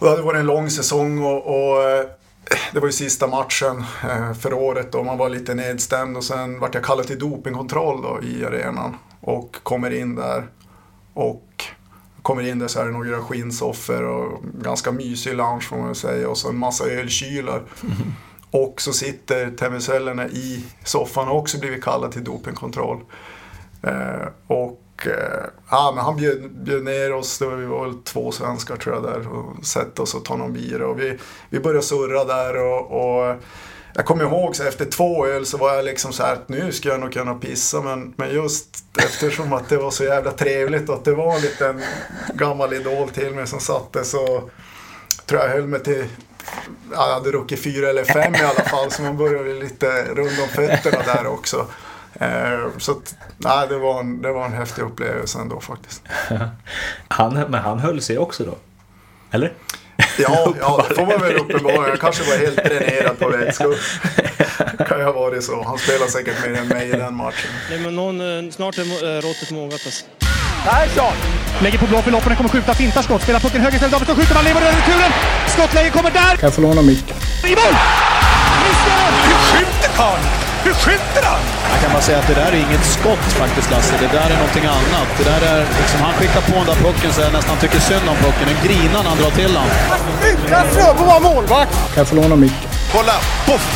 Och det hade varit en lång säsong och, och eh, det var ju sista matchen eh, för året och man var lite nedstämd och sen vart jag kallad till dopingkontroll då i arenan och kommer in där och kommer in där så är det några skinnsoffor och ganska mysig lounge får man väl säga och så en massa ölkylar. Och så sitter tenniscellerna i soffan och också blivit kallad till dopingkontroll. Eh, och Eh, ja, men han bjöd, bjöd ner oss, det var, vi var väl två svenskar tror jag där och sätta oss och ta någon bira. Och vi, vi började surra där och, och jag kommer ihåg så efter två öl så var jag liksom så här att nu ska jag nog kunna pissa men, men just eftersom att det var så jävla trevligt och att det var en liten gammal idol till mig som satte så tror jag höll mig till jag hade druckit fyra eller fem i alla fall så man började lite runda om fötterna där också. Eh, så att, nej, det, var en, det var en häftig upplevelse ändå faktiskt. Han, men han höll sig också då? Eller? Ja, ja det får man väl uppenbara. Jag kanske var helt dränerad på vätskor. kan ju ha varit så. Han spelar säkert mer än mig i den matchen. Nej, men någon, eh, snart är eh, råttet mogat alltså. Persson! Lägger på blå för loppen, kommer skjuta, fintar skott, spelar pucken höger istället, Davidsson skjuter, man lever över returen! Skottläge kommer där! Kan jag få låna micken? I mål! Missar! Hur skjuter karln? Hur skjuter han? Jag kan bara säga att det där är inget skott faktiskt Lasse. Det där är någonting annat. Det där är liksom, han skickar på den där pucken så jag nästan tycker synd om pucken. Den grinar när han drar till den. Utan Fröbo var målvakt! Kan jag få låna micken? Kolla! Poff!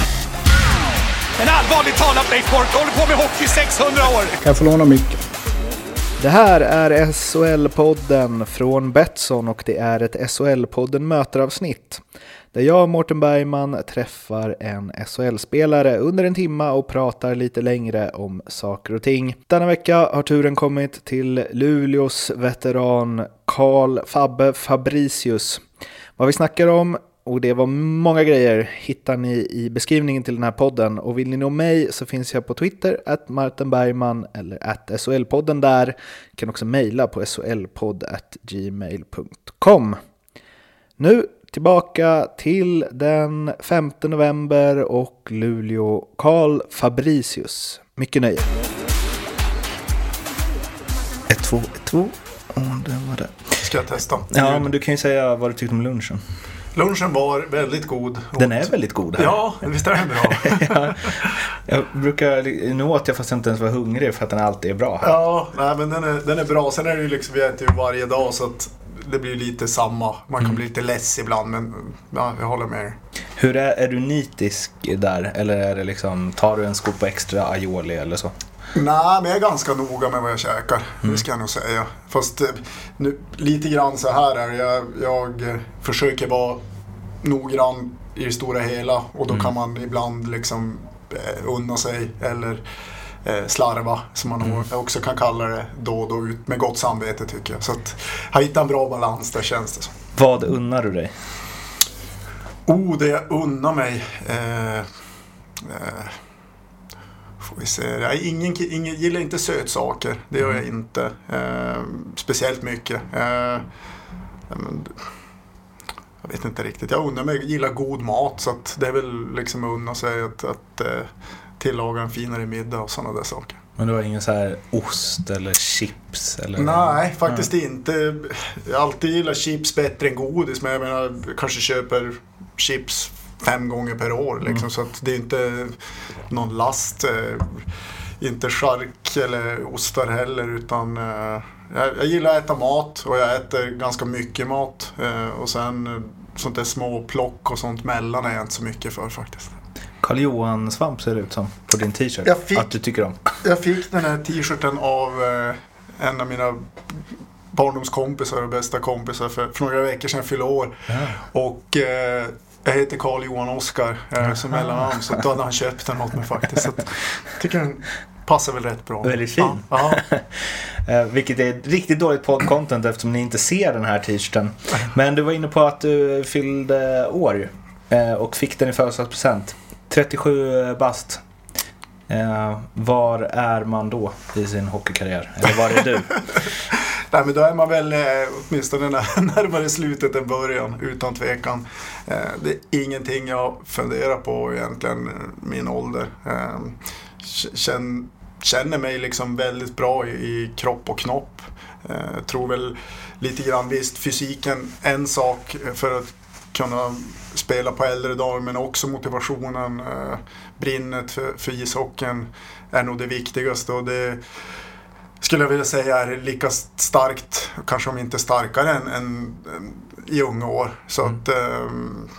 En allvarligt talat Leif Boork håller på med hockey i 600 år! Kan jag få låna micken? Det här är SHL-podden från Betsson och det är ett SHL-podden möteravsnitt. Där jag, Mårten Bergman, träffar en SHL-spelare under en timma och pratar lite längre om saker och ting. Denna vecka har turen kommit till Luleås veteran Karl Fabbe Fabricius. Vad vi snackar om och det var många grejer hittar ni i beskrivningen till den här podden. Och vill ni nå mig så finns jag på Twitter, att Martin Bergman eller att SHL-podden där. kan också mejla på solpodd.gmail.com. Nu tillbaka till den 5 november och Luleå Karl Fabricius. Mycket nöje. 1-2, 1-2. Och det var det. Ska jag testa? Ja, men du kan ju säga vad du tyckte om lunchen. Lunchen var väldigt god. Den är väldigt god här. Ja, visst är den bra? ja, jag brukar, nu åt jag fast jag inte ens var hungrig för att den alltid är bra här. Ja, nej, men den är, den är bra. Sen är det ju liksom, vi äter ju varje dag så att det blir lite samma. Man kan Mm. bli lite less ibland men ja, jag håller med. Hur är, är du nitisk där? Eller är det liksom, tar du en skopa extra aioli eller så? Nej, men jag är ganska noga med vad jag käkar. Mm. Det ska jag nog säga. Fast eh, nu, lite grann så här är. Jag, jag försöker vara noggrann i det stora hela och då Mm. kan man ibland liksom eh, unna sig eller slarva som man Mm. också kan kalla det då och då ut med gott samvete tycker jag. Så att jag hittar en bra balans där känns det som. Vad unnar du dig? Oh, det jag unnar mig. Eh, eh, får vi se. Jag ingen, ingen, gillar inte sötsaker. Det gör jag inte. Eh, speciellt mycket. Eh, men, jag vet inte riktigt. Jag unnar mig, gillar god mat. Så att det är väl liksom att unna sig att, att eh, tillaga en finare middag och sådana där saker. Men du har ingen så här ost eller chips? Eller... Nej, faktiskt inte. Jag alltid gillat chips bättre än godis. Men jag menar, jag kanske köper chips fem gånger per år. Liksom, Så att det är inte någon last. Eh, inte chark eller ostar heller. Utan eh, jag, jag gillar att äta mat och jag äter ganska mycket mat. Eh, och sen sånt där små plock och sånt mellan är jag inte så mycket för faktiskt. Karl Johan Svamp ser det ut som på din t-shirt. Fick- Att du tycker om. Jag fick den här t-shirten av eh, en av mina barndomskompisar och bästa kompisar för, för några veckor sedan jag fyllde år. Och eh, jag heter Karl Johan Oskar eh, som mellannamn så då hade han köpt den åt mig faktiskt. Så att, tycker den passar väl rätt bra. Väldigt fin. Ja, ja. Eh, vilket är riktigt dåligt podd-content eftersom ni inte ser den här t-shirten. Men du var inne på att du fyllde år eh, och fick den i födelsedagspresent. 37 bast. Eh, var är man då i sin hockeykarriär? Eller var är du? Nej, men då är man väl eh, åtminstone närmare slutet än början, utan tvekan. Eh, det är ingenting jag funderar på egentligen, eh, min ålder. Eh, känn, känner mig liksom väldigt bra i, i kropp och knopp. Eh, tror väl lite grann, visst fysiken en sak för att kunna spela på äldre dagar men också motivationen, eh, brinnet för, för ishockeyn är nog det viktigaste. Och det skulle jag vilja säga är lika starkt, kanske om inte starkare än, än, än i unga år. Så Mm. att eh,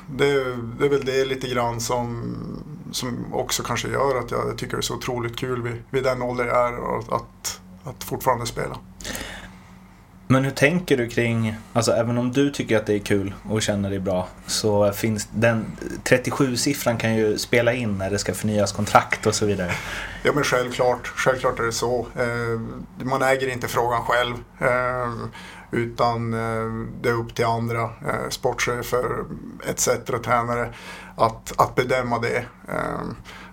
det, det är väl det lite grann som, som också kanske gör att jag tycker det är så otroligt kul vid, vid den ålder jag är och att, att fortfarande spela. Men hur tänker du kring, alltså även om du tycker att det är kul och känner dig bra så finns den 37-siffran kan ju spela in när det ska förnyas kontrakt och så vidare. Ja men självklart, självklart är det så. Eh, man äger inte frågan själv. Eh, utan eh, det är upp till andra sportchefer etc. tränare att, att bedöma det.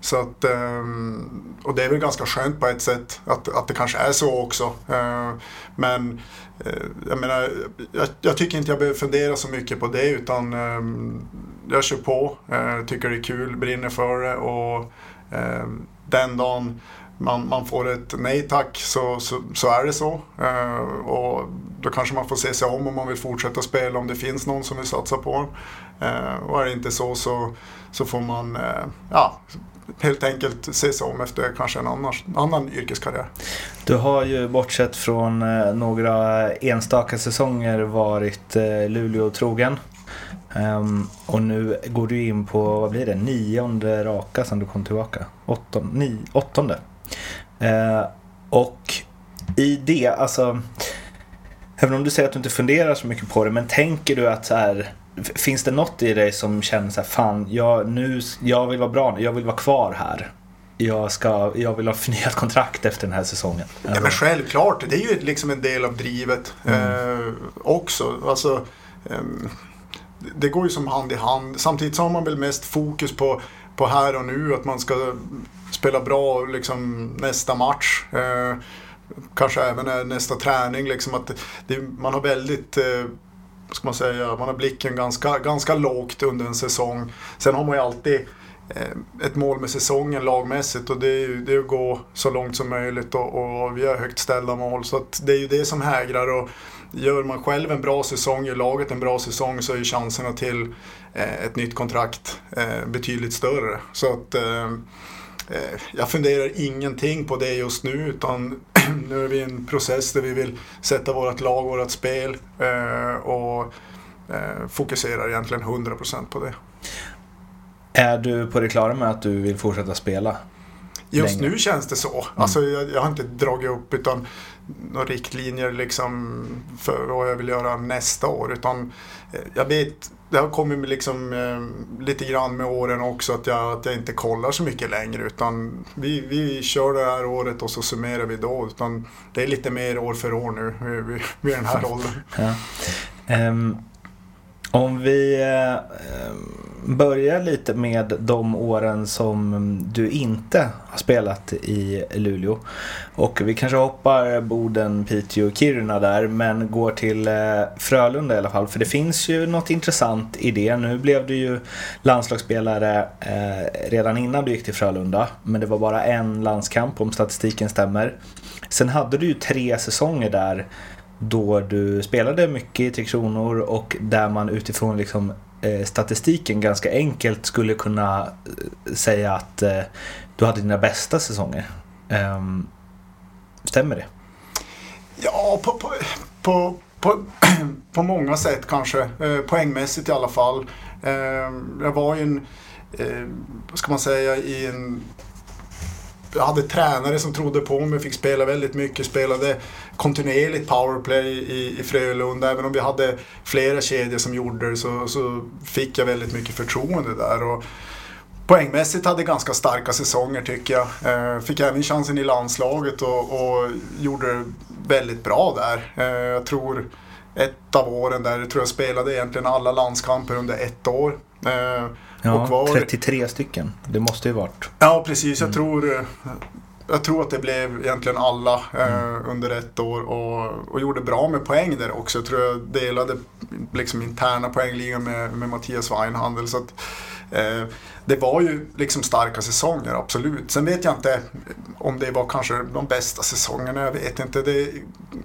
Så att, ehm, och det är väl ganska skönt på ett sätt att, att det kanske är så också. Ehm, men eh, jag menar, jag, jag tycker inte jag behöver fundera så mycket på det utan ehm, jag kör på, eh, tycker det är kul, brinner för det och den dagen man, man får ett nej tack så, så, så är det så. Eh, och då kanske man får se sig om om man vill fortsätta spela om det finns någon som vill satsa på en. Eh, och är det inte så så, så får man eh, ja, helt enkelt se sig om efter kanske en annan, annan yrkeskarriär. Du har ju bortsett från eh, några enstaka säsonger varit eh, Luleå trogen. Um, och nu går du in på, vad blir det, nionde raka sen du kom tillbaka? Åttonde? Ni, åttonde. Uh, och i det, alltså Även om du säger att du inte funderar så mycket på det, men tänker du att så här, finns det något i dig som känner så här, fan, jag, nu, jag vill vara bra nu, jag vill vara kvar här. Jag, ska, jag vill ha förnyat kontrakt efter den här säsongen. Ja, men självklart, det är ju liksom en del av drivet eh, också. Alltså, ehm, det går ju som hand i hand. Samtidigt så har man väl mest fokus på, på här och nu, att man ska spela bra liksom, nästa match. Eh, kanske även nästa träning. Liksom, att det, man har väldigt eh, vad ska man säga, man har blicken ganska, ganska lågt under en säsong. Sen har man ju alltid eh, ett mål med säsongen lagmässigt och det är ju det är att gå så långt som möjligt och, och vi har högt ställda mål. Så att det är ju det som hägrar och gör man själv en bra säsong, gör laget en bra säsong så är ju chanserna till eh, ett nytt kontrakt eh, betydligt större. Så att jag funderar ingenting på det just nu utan nu är vi i en process där vi vill sätta vårt lag, vårt spel eh, och eh, fokuserar egentligen 100% på det. Är du på det klara med att du vill fortsätta spela? Just Länge. nu känns det så. Alltså, jag, jag har inte dragit upp utan några riktlinjer liksom för vad jag vill göra nästa år. Utan eh, jag vet, det har kommit med liksom, eh, lite grann med åren också att jag, att jag inte kollar så mycket längre. Utan vi, vi kör det här året och så summerar vi då. Utan det är lite mer år för år nu vid, vid, vid den här åldern. Ja. Ehm, om vi eh, börjar lite med de åren som du inte har spelat i Luleå. Och vi kanske hoppar Boden, Piteå och Kiruna där men går till eh, Frölunda i alla fall. För det finns ju något intressant i det. Nu blev du ju landslagsspelare eh, redan innan du gick till Frölunda. Men det var bara en landskamp om statistiken stämmer. Sen hade du ju tre säsonger där då du spelade mycket i Tre Kronor och där man utifrån liksom, eh, statistiken ganska enkelt skulle kunna eh, säga att eh, du hade dina bästa säsonger. Ehm, stämmer det? Ja, på, på, på, på, på många sätt kanske. Eh, poängmässigt i alla fall. Eh, jag var ju en, eh, vad ska man säga, i en... Jag hade tränare som trodde på mig, fick spela väldigt mycket, spelade kontinuerligt powerplay i, i Frölunda. Även om vi hade flera kedjor som gjorde det så, så fick jag väldigt mycket förtroende där. Och, Poängmässigt hade ganska starka säsonger tycker jag. Eh, fick även chansen i landslaget och, och gjorde det väldigt bra där. Eh, jag tror ett av åren där, jag tror jag spelade egentligen alla landskamper under ett år. Eh, Ja, var, 33 stycken. Det måste ju varit. Ja, precis. Jag, tror, eh, jag tror att det blev egentligen alla eh, under ett år och, och gjorde bra med poäng där också. Jag tror jag delade liksom interna poängligan med, med Mattias Weinhandel. Så att, Eh, det var ju liksom starka säsonger, absolut. Sen vet jag inte om det var kanske de bästa säsongerna, jag vet inte. Det,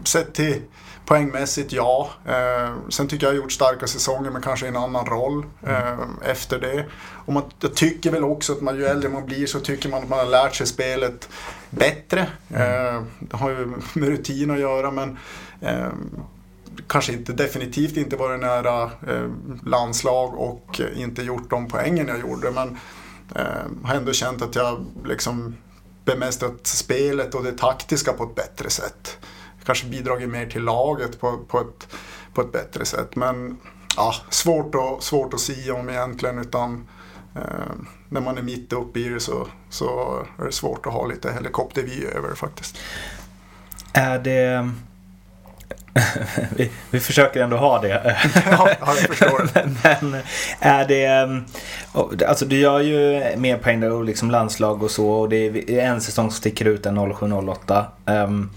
sett till poängmässigt, ja. Eh, sen tycker jag har gjort starka säsonger men kanske i en annan roll eh, efter det. Och man, jag tycker väl också att man, ju äldre man blir så tycker man att man har lärt sig spelet bättre. Eh, det har ju med rutin att göra men eh, kanske inte, definitivt inte varit nära eh, landslag och inte gjort de poängen jag gjorde. Men eh, har ändå känt att jag liksom bemästrat spelet och det taktiska på ett bättre sätt. Kanske bidragit mer till laget på, på, ett, på ett bättre sätt. Men ja, svårt, att, svårt att säga om egentligen. Utan, eh, när man är mitt uppe i det så, så är det svårt att ha lite helikoptervy över det faktiskt. Är det... vi, vi försöker ändå ha det. ja, jag förstår. Men är det... Alltså du gör ju mer poäng och liksom landslag och så och det är en säsong som sticker ut än 07-08. Um,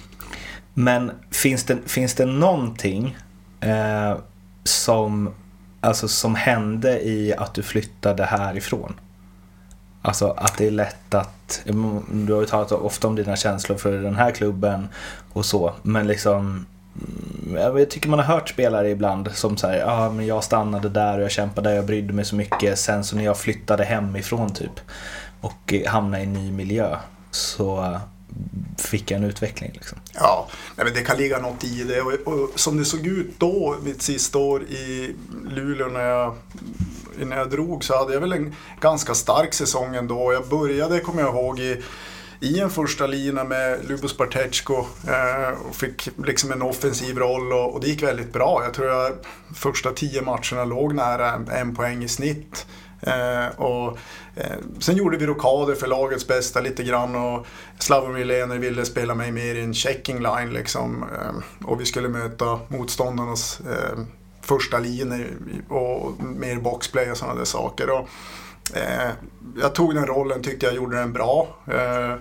men finns det, finns det någonting eh, som, alltså, som hände i att du flyttade härifrån? Alltså att det är lätt att, du har ju talat ofta om dina känslor för den här klubben och så, men liksom mm, jag tycker man har hört spelare ibland som säger ah, men jag stannade där och jag kämpade där, jag brydde mig så mycket. Sen så när jag flyttade hemifrån typ och eh, hamnade i en ny miljö så fick jag en utveckling. Liksom. Ja, nej, men det kan ligga något i det. Och, och, som det såg ut då, mitt sista år i Luleå när jag, när jag drog, så hade jag väl en ganska stark säsong ändå. Jag började, kommer jag ihåg, i, i en första lina med Lubos Bartetsko eh, och fick liksom en offensiv roll och, och, det gick väldigt bra. Jag tror jag första tio matcherna låg nära en, en poäng i snitt. Eh, och, eh, sen gjorde vi rockader för lagets bästa lite grann och Slavomir Lener ville spela mig mer i en checking line liksom. Eh, och vi skulle möta motståndarnas eh, första linje och mer boxplay och sådana där saker. Och, eh, jag tog den rollen, tyckte jag gjorde den bra. Eh,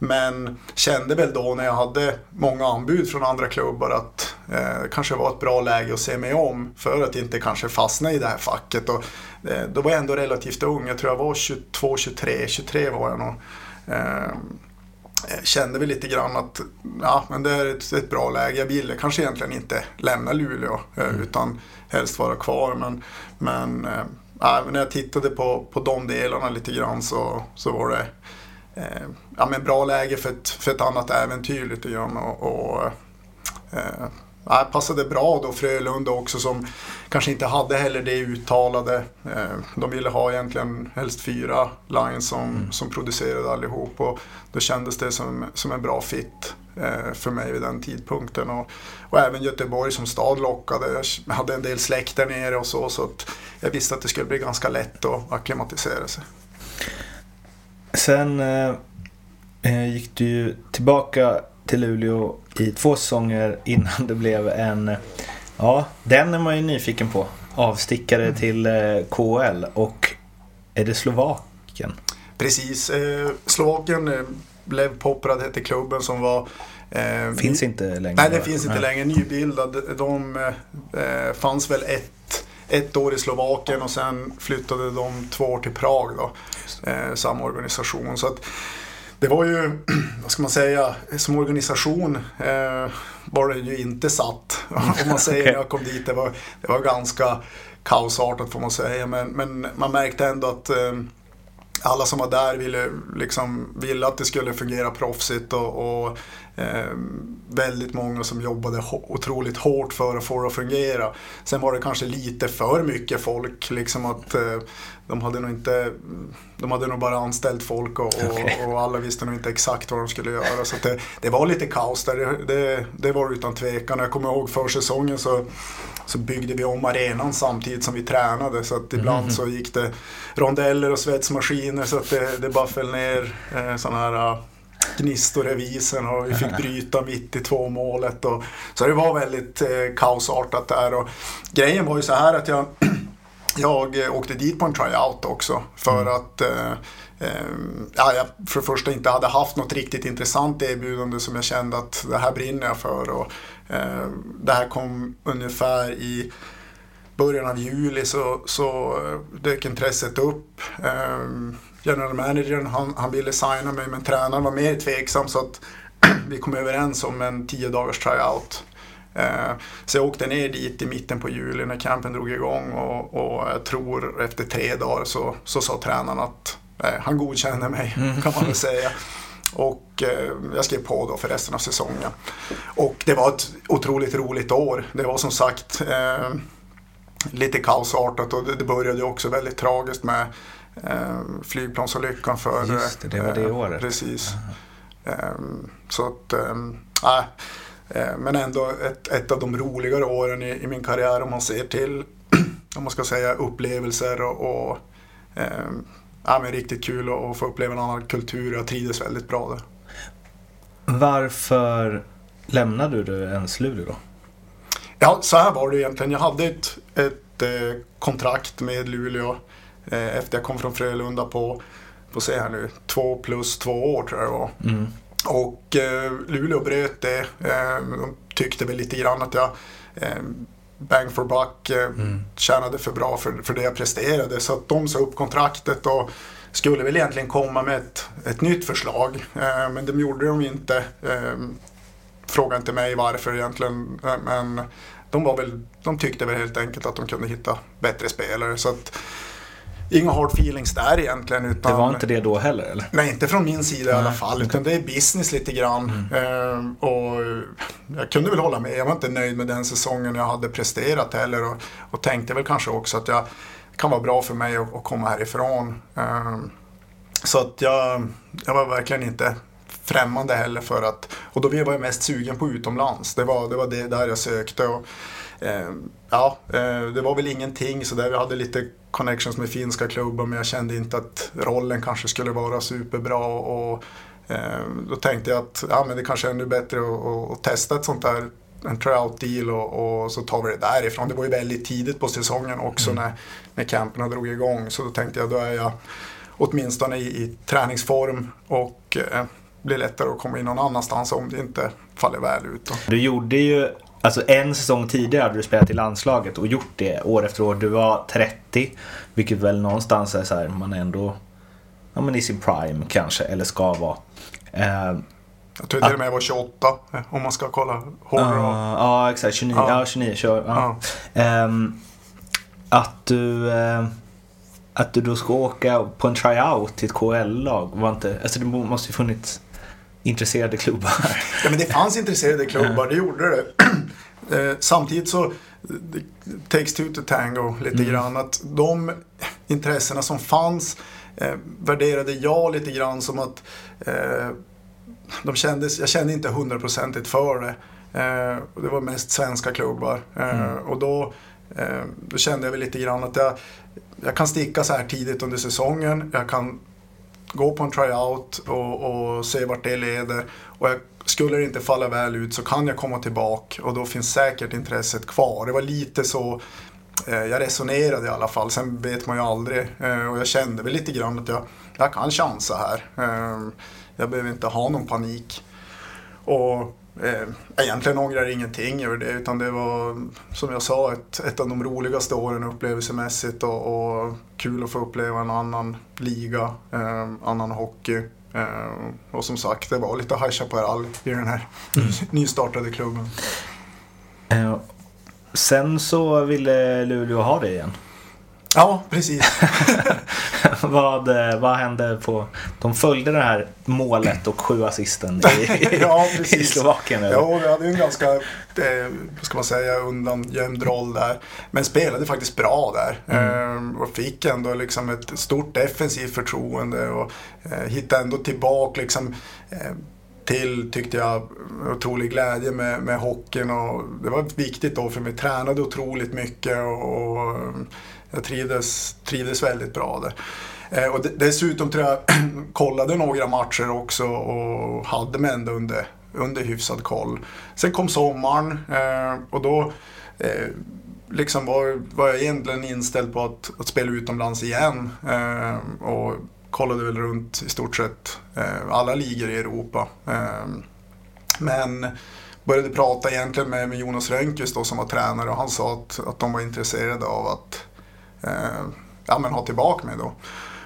Eh, men kände väl då när jag hade många anbud från andra klubbar att eh, det kanske var ett bra läge att se mig om för att inte kanske fastna i det här facket. Och, eh, då var jag ändå relativt ung, jag tror jag var 22, 23, 23 var jag nog. Eh, kände väl lite grann att ja, men det är ett, ett, bra läge. Jag ville kanske egentligen inte lämna Luleå eh, mm. utan helst vara kvar. Men, men eh, när jag tittade på, på de delarna lite grann så, så var det eh, ja, men bra läge för ett, för ett annat äventyr lite grann. Och, och eh, passade bra då Frölunda också som kanske inte hade heller det uttalade. Eh, de ville ha egentligen helst fyra lines som, mm. som producerade allihop och då kändes det som, som en bra fit eh, för mig vid den tidpunkten. Och, och även Göteborg som stad lockade. Jag hade en del släkt där nere och så så att jag visste att det skulle bli ganska lätt att acklimatisera sig. Sen eh, eh, gick du ju tillbaka till Luleå i två säsonger innan det blev en, ja den är man ju nyfiken på, avstickare mm. till eh, KL och är det Slovakien? Precis, eh, Slovakien eh, blev Poprad hette klubben som var eh, finns inte längre? Nej, det finns inte längre. Nybildad. De eh, fanns väl ett ett år i Slovakien och sen flyttade de två år till Prag. Då, eh, samma organisation. Så att, det var ju, vad ska man säga, som organisation eh, var det ju inte satt. Om man säger när jag kom dit, det var, det var ganska kaosartat får man säga. Men, men man märkte ändå att eh, alla som var där ville, liksom, ville att det skulle fungera proffsigt och, och eh, väldigt många som jobbade otroligt hårt för att få det att fungera. Sen var det kanske lite för mycket folk, liksom att eh, de hade nog inte, de hade nog bara anställt folk och, och, och alla visste nog inte exakt vad de skulle göra. Så det, det, var lite kaos där, det, det, det var utan tvekan. Jag kommer ihåg försäsongen så så byggde vi om arenan samtidigt som vi tränade så att ibland mm. så gick det rondeller och svetsmaskiner så att det, det bara föll ner eh, sådana här uh, gnistor i visen och vi fick bryta mitt i två målet. Och, så det var väldigt eh, kaosartat där. Och grejen var ju så här att jag, jag åkte dit på en tryout också för mm. att eh, eh, ja, jag för det första inte hade haft något riktigt intressant erbjudande som jag kände att det här brinner jag för. Och, eh, det här kom ungefär i början av juli så, så eh, dök intresset upp. Eh, general managern han, han ville signa mig men tränaren var mer tveksam så att vi kom överens om en tio dagars tryout. Eh, så jag åkte ner dit i mitten på juli när campen drog igång och, och jag tror efter tre dagar så, så sa tränaren att eh, han godkänner mig kan man väl säga. Och eh, jag skrev på då för resten av säsongen. Och det var ett otroligt roligt år. Det var som sagt eh, lite kaosartat och det, det började också väldigt tragiskt med flygplansolyckan för... Just det, det var det eh, året. Precis. Eh, så att. Eh, men ändå ett, ett av de roligare åren i, i min karriär om man ser till om man ska säga upplevelser och, och ja, men riktigt kul att få uppleva en annan kultur. Jag trivdes väldigt bra där. Varför lämnade du ens Luleå då? Ja, så här var det egentligen. Jag hade ett, ett eh, kontrakt med Luleå efter jag kom från Frölunda på, på se här nu, två plus två år tror jag det var. Mm. Och eh, Luleå bröt det. Eh, de tyckte väl lite grann att jag eh, bang for buck eh, tjänade för bra för, för det jag presterade. Så att de sa upp kontraktet och skulle väl egentligen komma med ett, ett nytt förslag. Eh, men det gjorde de inte. Eh, fråga inte mig varför egentligen. eh, Men de, var väl, de tyckte väl helt enkelt att de kunde hitta bättre spelare. Så att, inga hard feelings där egentligen. Utan, Det var inte det då heller eller? Nej, inte från min sida i alla Nej, fall. Utan det är business lite grann. Ehm, och jag kunde väl hålla med. Jag var inte nöjd med den säsongen jag hade presterat heller. Och, och tänkte väl kanske också att jag kan vara bra för mig att, att komma härifrån. Ehm, så att jag, jag var verkligen inte främmande heller för att... Och då var jag mest sugen på utomlands. Det var det, var det där jag sökte. Och, eh, ja, eh, det var väl ingenting så där. Vi hade lite connections med finska klubbar men jag kände inte att rollen kanske skulle vara superbra. Och, eh, då tänkte jag att ja, men det kanske är ännu bättre att, att, testa ett sånt där en tryout deal och, och så tar vi det därifrån. Det var ju väldigt tidigt på säsongen också när, när camperna drog igång. Så då tänkte jag då är jag åtminstone i, i träningsform och eh, blir lättare att komma in någon annanstans om det inte faller väl ut. Då. Du gjorde ju, alltså en säsong tidigare hade du spelat i landslaget och gjort det år efter år. Du var 30, vilket väl någonstans är så här, man är ändå ja, men i sin prime kanske, eller ska vara. Eh, Jag tror till och med jag var 28 eh, om man ska kolla hårdare. Ja, ja exakt. 29, Ja. ja. 29 kör. Ehm, att, du, eh, att du då ska åka på en tryout till ett KL-lag var inte... Alltså det måste ju funnits intresserade klubbar. Ja, men det fanns intresserade klubbar, det gjorde det. Eh, Samtidigt så det takes two to tango lite grann. Att de intressena som fanns eh, värderade jag lite grann som att eh, de kändes, jag kände inte hundraprocentigt för det. Eh, och det var mest svenska klubbar. Eh, Och då, eh, då kände jag väl lite grann att jag, jag kan sticka så här tidigt under säsongen. Jag kan gå på en tryout och, och se vart det leder. Och jag, skulle det inte falla väl ut så kan jag komma tillbaka och då finns säkert intresset kvar. Det var lite så eh, jag resonerade i alla fall. Sen vet man ju aldrig. Eh, och jag kände väl lite grann att jag, jag kan chansa här. Eh, jag behöver inte ha någon panik. Och eh, egentligen ångrar jag ingenting över det utan det var som jag sa ett, ett av de roligaste åren upplevelsemässigt och, och kul att få uppleva en annan liga, eh, annan hockey. Eh, och som sagt, det var lite High Chaparral i den här nystartade klubben. Eh, sen så ville Luleå ha det igen. Ja, precis. vad, eh, vad hände på... De följde det här målet och sju assisten i, Ja, i. Slovakien. eller? Ja, vi hade ju en ganska, eh, vad ska man säga, undangömd roll där. Men spelade faktiskt bra där. Eh, och fick ändå liksom ett stort defensivt förtroende och eh, hittade ändå tillbaka liksom eh, till, tyckte jag, otrolig glädje med, med hockeyn. Och det var viktigt då för vi tränade otroligt mycket och, och jag trivdes, trivdes väldigt bra där. Eh, och dessutom tror jag kollade några matcher också och hade mig ändå under, under hyfsad koll. Sen kom sommaren eh, och då eh, liksom var, var jag egentligen inställd på att, att spela utomlands igen. Eh, och kollade väl runt i stort sett eh, alla ligor i Europa. Eh, men började prata egentligen med, med Jonas Rönnqvist då som var tränare och han sa att, att de var intresserade av att ja, men ha tillbaka mig då.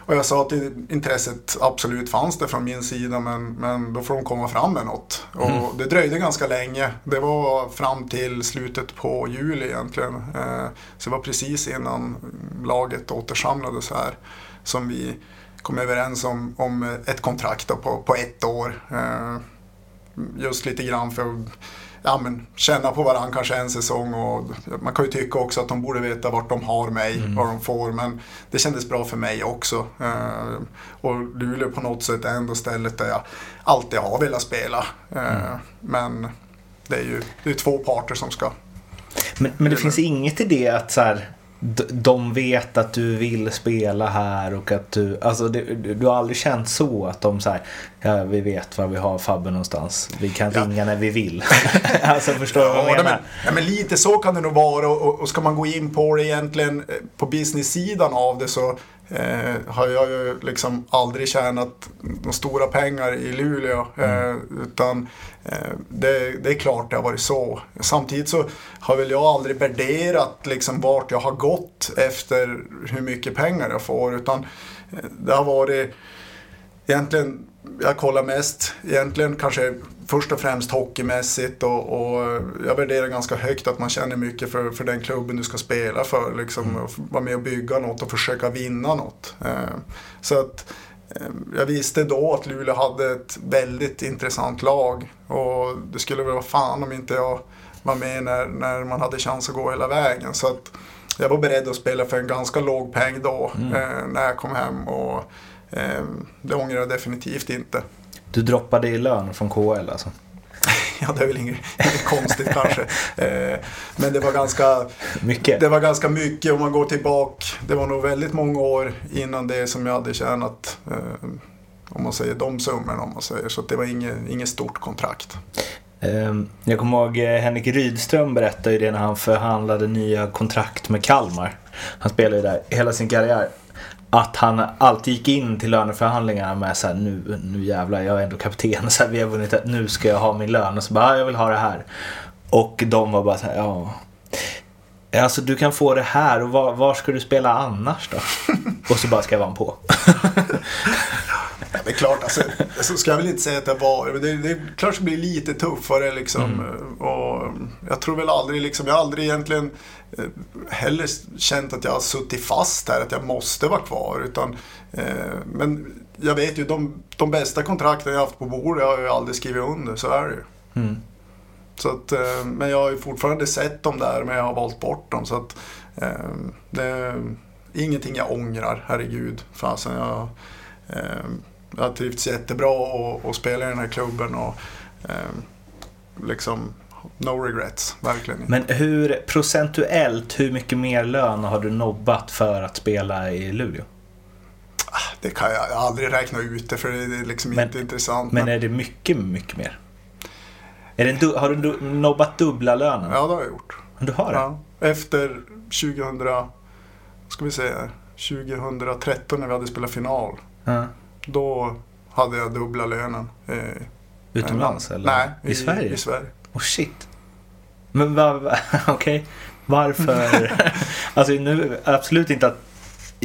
Och jag sa att intresset absolut fanns det från min sida men, men då får de komma fram med något. Mm. Och det dröjde ganska länge. Det var fram till slutet på juli egentligen. Eh, så det var precis innan laget återsamlades här som vi kom överens om, om ett kontrakt på, på ett år. Eh, just lite grann för att ja, men, känna på varandra kanske en säsong. Och man kan ju tycka också att de borde veta vart de har mig, mm. vad de får. Men det kändes bra för mig också. Uh, och Luleå på något sätt är ändå stället där jag alltid har velat spela. Uh, mm. Men det är ju det är två parter som ska... Men, men det finns inget i det att så här de vet att du vill spela här och att du, alltså det, du har aldrig känt så att de säger ja vi vet var vi har Fabben någonstans, vi kan ja. ringa när vi vill. alltså förstår du ja, vad jag menar? Men, ja men lite så kan det nog vara och, och ska man gå in på det egentligen eh, på business-sidan av det så eh, har jag ju liksom aldrig tjänat de stora pengar i Luleå. Eh, mm. utan eh, det, det, är klart det har varit så. Samtidigt så har väl jag aldrig värderat liksom vart jag har gått efter hur mycket pengar jag får. Utan eh, det har varit egentligen jag kollar mest egentligen kanske först och främst hockeymässigt och, och, jag värderar ganska högt att man känner mycket för, för den klubben du ska spela för. Liksom, mm. Vara med och bygga något och försöka vinna något. Eh, så att eh, jag visste då att Luleå hade ett väldigt intressant lag och det skulle väl vara fan om inte jag var med när, när man hade chans att gå hela vägen. Så att jag var beredd att spela för en ganska låg peng då mm. eh, när jag kom hem. Och, det ångrar jag definitivt inte. Du droppade i lön från KL alltså? ja, det är väl inget, inget konstigt kanske. Eh, men det var, ganska, mycket. det var ganska mycket om man går tillbaka. Det var nog väldigt många år innan det som jag hade tjänat. Eh, om man säger de summorna om man säger. Så det var inget, inget stort kontrakt. Ehm, jag kommer ihåg eh, Henrik Rydström berättade ju det när han förhandlade nya kontrakt med Kalmar. Han spelade ju där hela sin karriär att han alltid gick in till löneförhandlingarna med så här, nu, nu jävlar, jag är ändå kapten, så här, vi har vunnit, nu ska jag ha min lön. Och så bara, jag vill ha det här. Och de var bara så här, ja. Alltså du kan få det här och var, var ska du spela annars då? och så bara skrev han på. Ja, det är klart, alltså, så ska jag väl inte säga att det var, men det, det är klart det blir lite tuffare liksom. Mm. Och jag tror väl aldrig, liksom, jag har aldrig egentligen eh, heller känt att jag har suttit fast här, att jag måste vara kvar. Utan, eh, men jag vet ju, de, de bästa kontrakten jag haft på bordet har jag aldrig skrivit under, så är det ju. Mm. Så att, eh, men jag har ju fortfarande sett dem där, men jag har valt bort dem. Så att, eh, det är ingenting jag ångrar, herregud. Fasen, jag, eh, jag har trivts jättebra och, och spela i den här klubben. Och, eh, liksom, no regrets, verkligen Men hur procentuellt, hur mycket mer lön har du nobbat för att spela i Luleå? Ah, det kan jag, jag aldrig räkna ut det för det är liksom men, inte intressant. Men, men är det mycket, mycket mer? Är det du, har du nobbat dubbla lönen? Ja, det har jag gjort. Du har det? Ja, efter 2000, ska vi säga, 2013 när vi hade spelat final. Ja. Då hade jag dubbla lönen. Eh, Utomlands eller? Nej, i, i Sverige? I Sverige. Oh shit. Men va, va, okej, okay. varför? alltså nu, absolut inte att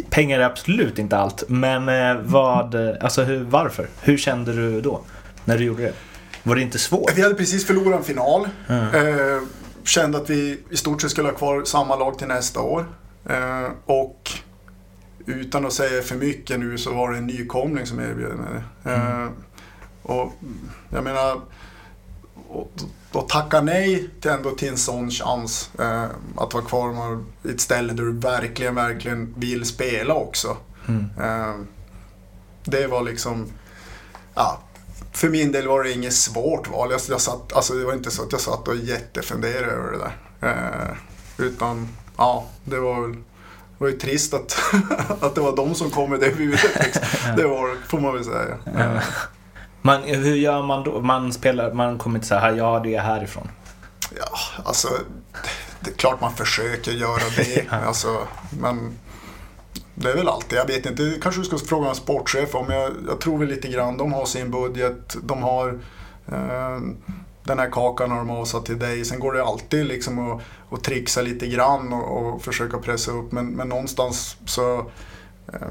pengar är absolut inte allt. Men eh, vad, alltså hur, varför? Hur kände du då? När du gjorde det? Var det inte svårt? Vi hade precis förlorat en final. Mm. Eh, kände att vi i stort sett skulle ha kvar samma lag till nästa år. Eh, och utan att säga för mycket nu så var det en nykomling som erbjöd mig det. Mm. Uh, och jag menar, att tacka nej till, ändå till en sån chans. Uh, att vara kvar i ett ställe där du verkligen, verkligen vill spela också. Mm. Uh, det var liksom, ja, för min del var det inget svårt val. Jag, jag satt, alltså det var inte så att jag satt och jättefunderade över det där. utan, ja, det var väl det var ju trist att, att det var de som kom med det budet. Liksom. Det var, får man väl säga. Ja. Man, hur gör man då? Man, spelar, man kommer inte säga ja det är härifrån. Ja, alltså det är klart man försöker göra det. alltså, men det är väl alltid, jag vet inte, kanske du ska fråga en sportchef om. Jag, jag tror väl lite grann, de har sin budget, de har eh, den här kakan har de avsatt till dig. Sen går det alltid liksom att, att trixa lite grann och, och försöka pressa upp. Men, men någonstans så eh,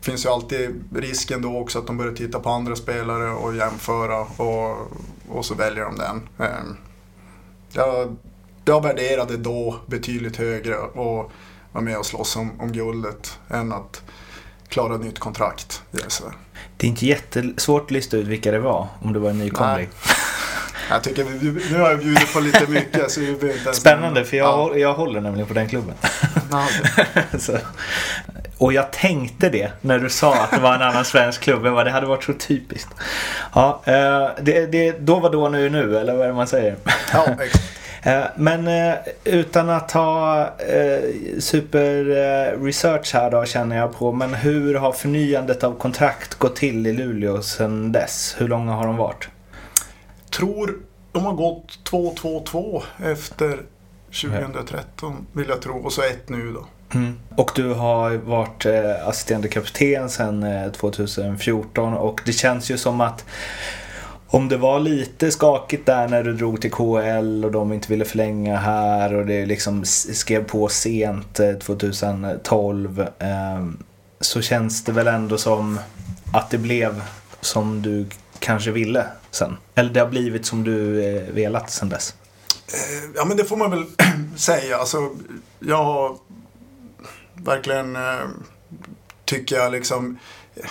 finns ju alltid risken då också att de börjar titta på andra spelare och jämföra och, och så väljer de den. Eh, jag, jag värderade då betydligt högre och vara med och slåss om, om guldet än att klara nytt kontrakt SHL. Det är inte jättesvårt att lista ut vilka det var om det var en nykomling. Jag tycker vi, nu har jag bjudit på lite mycket så vi behöver inte ens Spännande för jag, Ja. jag håller nämligen på den klubben. Ja, så. Och jag tänkte det när du sa att det var en annan svensk klubb. Jag bara, det hade varit så typiskt. Ja, eh, det, det, då var då, nu nu, eller vad är det man säger? ja, exakt. Eh, Men eh, utan att ha eh, super eh, research här då känner jag på. Men hur har förnyandet av kontrakt gått till i Luleå sedan dess? Hur långa har de varit? Tror de har gått 2-2-2 efter 2013 vill jag tro. Och så ett nu då. Mm. Och du har varit eh, assisterande kapten sedan eh, 2014 och det känns ju som att om det var lite skakigt där när du drog till KL och de inte ville förlänga här och det liksom skrev på sent eh, 2012 ehm, så känns det väl ändå som att det blev som du kanske ville sen. Eller det har blivit som du eh, velat sen dess. Ja men det får man väl säga. Alltså, jag har verkligen eh, tycker jag liksom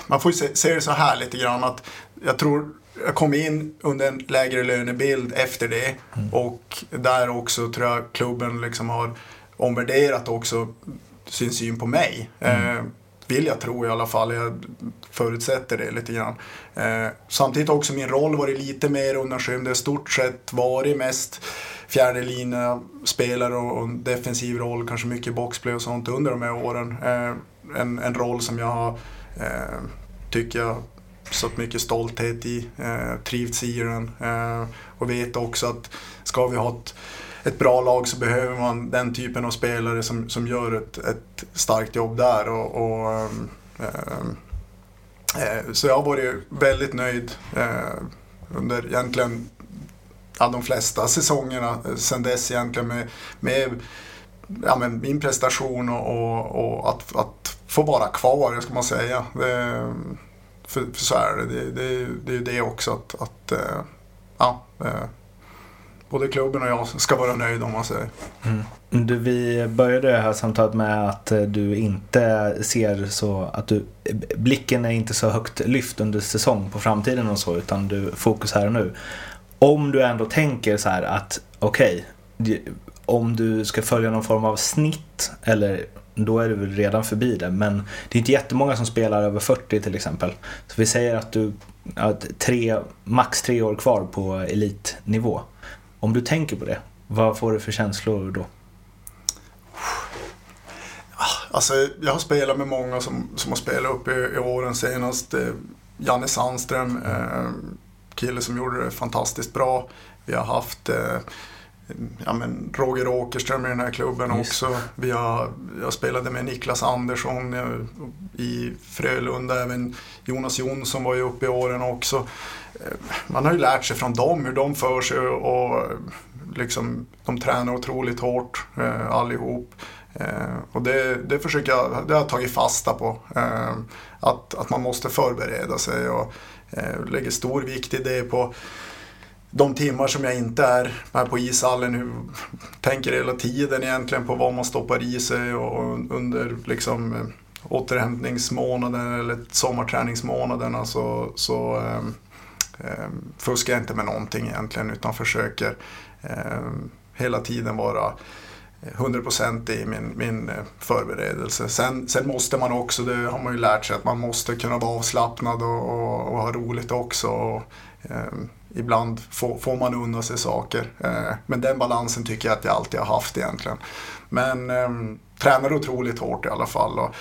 man får ju se, se det så här lite grann att jag tror jag kom in under en lägre lönebild efter det och där också tror jag klubben liksom har omvärderat också sin syn på mig. Eh, vill jag tro i alla fall. Jag förutsätter det lite grann. Eh, samtidigt har också min roll varit lite mer undanskymd. Det har i stort sett varit mest fjärde linje spelare och och en defensiv roll, kanske mycket boxplay och sånt under de här åren. Eh, en, en roll som jag har, eh, tycker jag, satt mycket stolthet i, eh, trivts i den eh, och vet också att ska vi ha ett, ett bra lag så behöver man den typen av spelare som, som gör ett, ett starkt jobb där. Och, och, ehm, ehm, eh, så jag har varit väldigt nöjd eh, under egentligen ja, de flesta säsongerna eh, sen dess egentligen med, med ja, men min prestation och, och, och att, att få vara kvar, ska man säga. Det, för, för så är det. Det, det, det är ju det också att, att eh, ja, eh, både klubben och jag ska vara nöjd om man säger. Mm. Du, vi började det här samtalet med att eh, du inte ser så att du, blicken är inte så högt lyft under säsong på framtiden och så utan du fokus här och nu. Om du ändå tänker så här att okej, okay, om du ska följa någon form av snitt eller då är du väl redan förbi det men det är inte jättemånga som spelar över 40 till exempel. Så vi säger att du har tre, max tre år kvar på elitnivå. Om du tänker på det, vad får du för känslor då? Ah, alltså, jag har spelat med många som, som har spelat upp i, i åren senast. Eh, Janne Sandström, eh, kille som gjorde det fantastiskt bra. Vi har haft eh, ja, men Roger Åkerström i den här klubben Just. också. Vi har, jag spelade med Niklas Andersson eh, i Frölunda. Även Jonas Jonsson var ju uppe i åren också. Eh, Man har ju lärt sig från dem hur de för sig och eh, liksom, de tränar otroligt hårt allihop. Och det, det försöker jag, det har jag tagit fasta på. Att, att man måste förbereda sig och lägger stor vikt i det på de timmar som jag inte är här på ishallen. Hur, tänker hela tiden egentligen på vad man stoppar i sig och under liksom eh, återhämtningsmånaden eller sommarträningsmånaderna så, så eh, fuskar jag inte med någonting egentligen utan försöker eh, hela tiden vara 100% i min, min eh, förberedelse. Sen, sen måste man också, det har man ju lärt sig, att man måste kunna vara avslappnad och, och, och ha roligt också. Och, eh, ibland får, får man unna sig saker. Eh, men den balansen tycker jag att jag alltid har haft egentligen. Men eh, tränar otroligt hårt i alla fall. Och,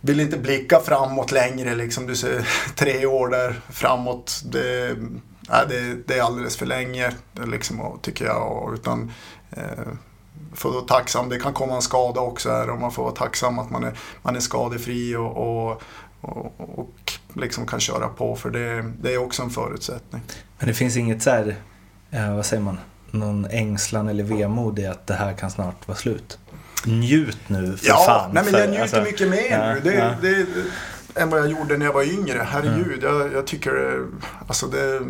vill inte blicka framåt längre, liksom du ser tre år där framåt. Det, nej, det, det är alldeles för länge, liksom, tycker jag. Och, utan, eh, får vara tacksam. Det kan komma en skada också här och man får vara tacksam att man är, man är skadefri och, och, och, och liksom kan köra på för det, det är också en förutsättning. Men det finns inget så här eh, vad säger man, någon ängslan eller vemod i att det här kan snart vara slut. Njut nu för Ja, fan. nej, men jag njuter alltså, mycket mer ja, nu. Det, ja. det, än vad jag gjorde när jag var yngre. Herregud, jag, jag tycker det, alltså det,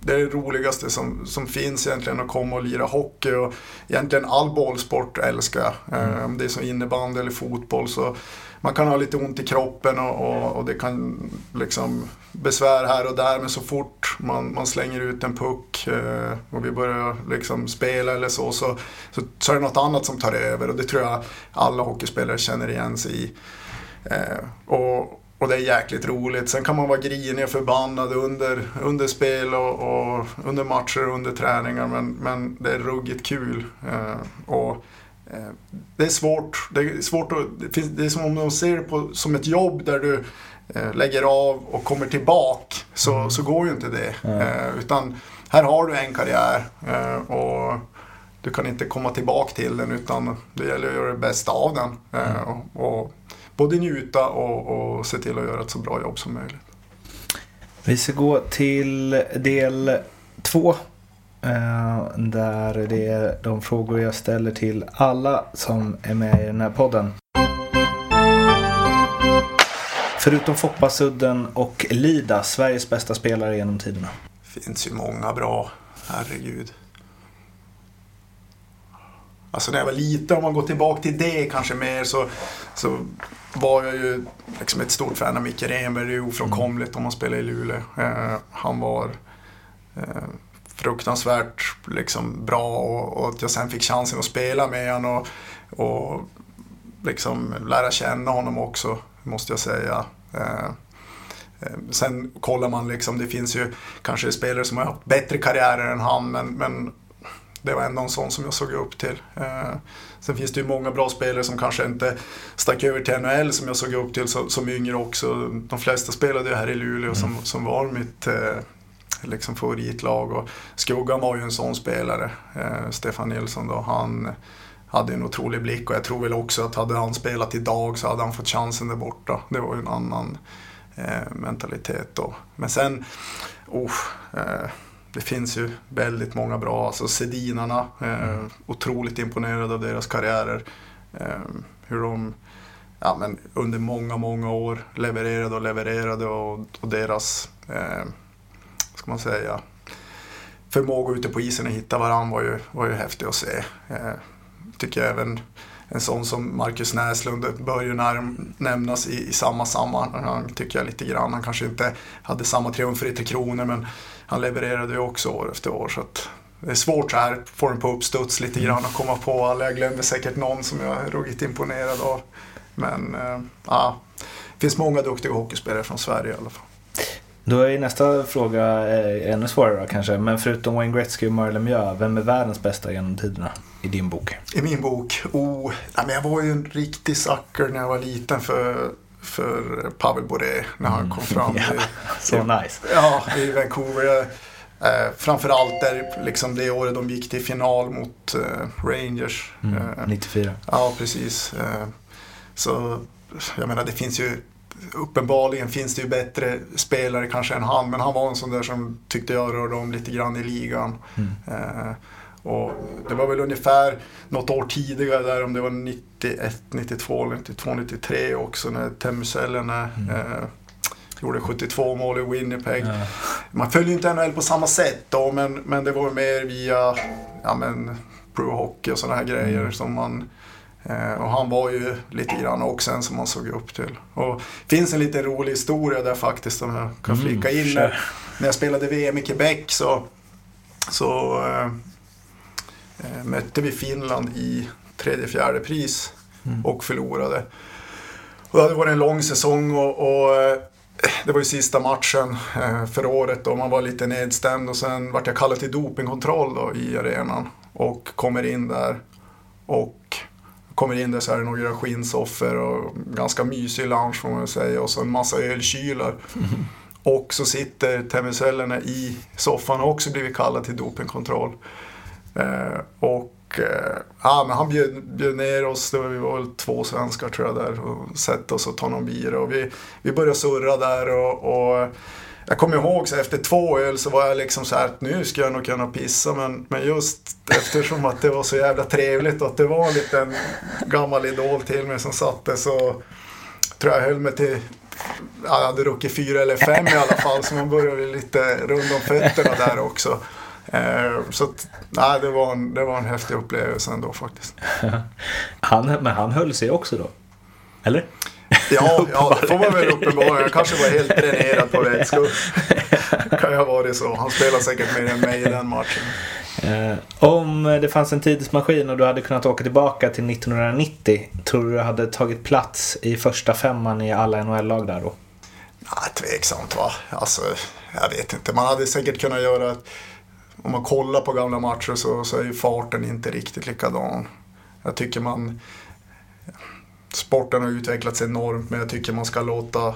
det är det roligaste som, som finns egentligen att komma och lira hockey. Och egentligen all bollsport älskar jag. Eh, Om det är som innebandy eller fotboll så man kan ha lite ont i kroppen och, och, och det kan liksom besvär här och där men så fort man, man slänger ut en puck eh, och vi börjar liksom spela eller så, så så så är det något annat som tar över och det tror jag alla hockeyspelare känner igen sig i. Eh, och, och det är jäkligt roligt. Sen kan man vara grinig och förbannad under, under spel och, och under matcher och under träningar men, men det är ruggigt kul. Eh, och, det är svårt. Det är, svårt att, det, är som om de ser det på, som ett jobb där du eh, lägger av och kommer tillbaka. Så, så går ju inte det. Eh, utan här har du en karriär eh, och du kan inte komma tillbaka till den utan det gäller att göra det bästa av den. Eh, och, och både njuta och, och se till att göra ett så bra jobb som möjligt. Vi ska gå till del två. Eh, Där det är de frågor jag ställer till alla som är med i den här podden. Förutom Foppasudden och Lida, Sveriges bästa spelare genom tiderna. finns ju många bra, herregud. Alltså när jag var liten, om man går tillbaka till det kanske mer så, så var jag ju liksom ett stort fan av Micke Renberg. Det är ofrånkomligt om man spelar i Luleå. Eh, han var eh, fruktansvärt liksom, bra och, och att jag sen fick chansen att spela med honom och, och liksom lära känna honom också, måste jag säga. Eh, Eh, Sen kollar man liksom, det finns ju kanske spelare som har haft bättre karriärer än han men, men det var ändå en sån som jag såg upp till. Eh, sen finns det ju många bra spelare som kanske inte stack över till NHL som jag såg upp till som, som yngre också. De flesta spelade ju här i Luleå som, som var mitt eh, liksom favoritlag. Och Skuggan var ju en sån spelare. Eh, Stefan Nilsson då, han hade en otrolig blick och jag tror väl också att hade han spelat idag så hade han fått chansen där borta. Det var ju en annan eh, mentalitet då. Men sen, oh, eh, det finns ju väldigt många bra, alltså Sedinarna, eh, otroligt imponerad av deras karriärer. Eh, hur de ja, men under många, många år levererade och levererade och, och deras, eh, ska man säga, förmåga ute på isen att hitta varandra var ju, var ju häftig att se. Eh, tycker jag även en sån som Marcus Näslund bör ju nämnas i, i samma sammanhang tycker jag lite grann. Han kanske inte hade samma triumfer i Tre Kronor men han levererade ju också år efter år. Så att det är svårt så här, få den på uppstuds lite grann och komma på alla. Jag glömde säkert någon som jag är ruggigt imponerad av. Men eh, det finns många duktiga hockeyspelare från Sverige i alla fall. Då är nästa fråga eh, ännu svårare då, kanske. Men förutom Wayne Gretzky och Mario Lemieux, vem är världens bästa genom tiderna i din bok? I min bok, oh, nej, men jag var ju en riktig sucker när jag var liten för, för Pavel Bure när han kom fram. I- så nice. Ja, i Vancouver. Eh, framförallt där, liksom det året de gick till final mot eh, Rangers. Mm, Eh, 94. Ja, precis. Eh, Så jag menar, det finns ju uppenbarligen finns det ju bättre spelare kanske än han, men han var en sån där som tyckte jag rörde om lite grann i ligan. Eh, och det var väl ungefär något år tidigare där, om det var 91, 92, 92, 93 också, när Temuselän eh, gjorde 72 mål i Winnipeg. Ja. Man följer ju inte NHL på samma sätt då, men, men det var mer via ja, men, pro hockey och sådana här grejer som man och han var ju lite grann också en som man såg upp till. Och det finns en liten rolig historia där faktiskt som jag kan Mm, flika in. kör. När, när jag spelade VM i Quebec så, så eh, eh, mötte vi Finland i tredje fjärde pris och förlorade. Och det hade varit en lång säsong och, och eh, det var ju sista matchen eh, för året och man var lite nedstämd och sen vart jag kallad till dopingkontroll då i arenan och kommer in där och kommer in där så är det några skinnsoffor och ganska mysig lounge får man säga och så en massa ölkylar. Och så sitter Temusellerna i soffan och också blivit kallad till dopingkontroll. Eh, och eh, ja, men han bjöd, bjöd ner oss, det var, vi var väl två svenskar tror jag där, och sätta oss och ta någon bira. Och vi, vi började surra där och, och jag kommer ihåg så efter två öl så var jag liksom så här att nu ska jag nog kunna pissa men, men just eftersom att det var så jävla trevligt och att det var en liten gammal idol till mig som satte så tror jag höll mig till jag hade druckit fyra eller fem i alla fall så man började lite runt om fötterna där också. Eh, så att, nej, det, var en, det var en häftig upplevelse ändå faktiskt. Han, men han höll sig också då? Eller? Ja, ja det får man väl uppenbarligen. Jag kanske var helt dränerad på vätskor. kan ju ha varit så. Han spelar säkert mer än mig i den matchen. Eh, om det fanns en tidsmaskin och du hade kunnat åka tillbaka till 1990, tror du du hade tagit plats i första femman i alla NHL-lag där då? Nej, tveksamt va. Alltså, jag vet inte. Man hade säkert kunnat göra... Om man kollar på gamla matcher så, så är ju farten inte riktigt likadan. Jag tycker man... Sporten har utvecklats enormt men jag tycker man ska låta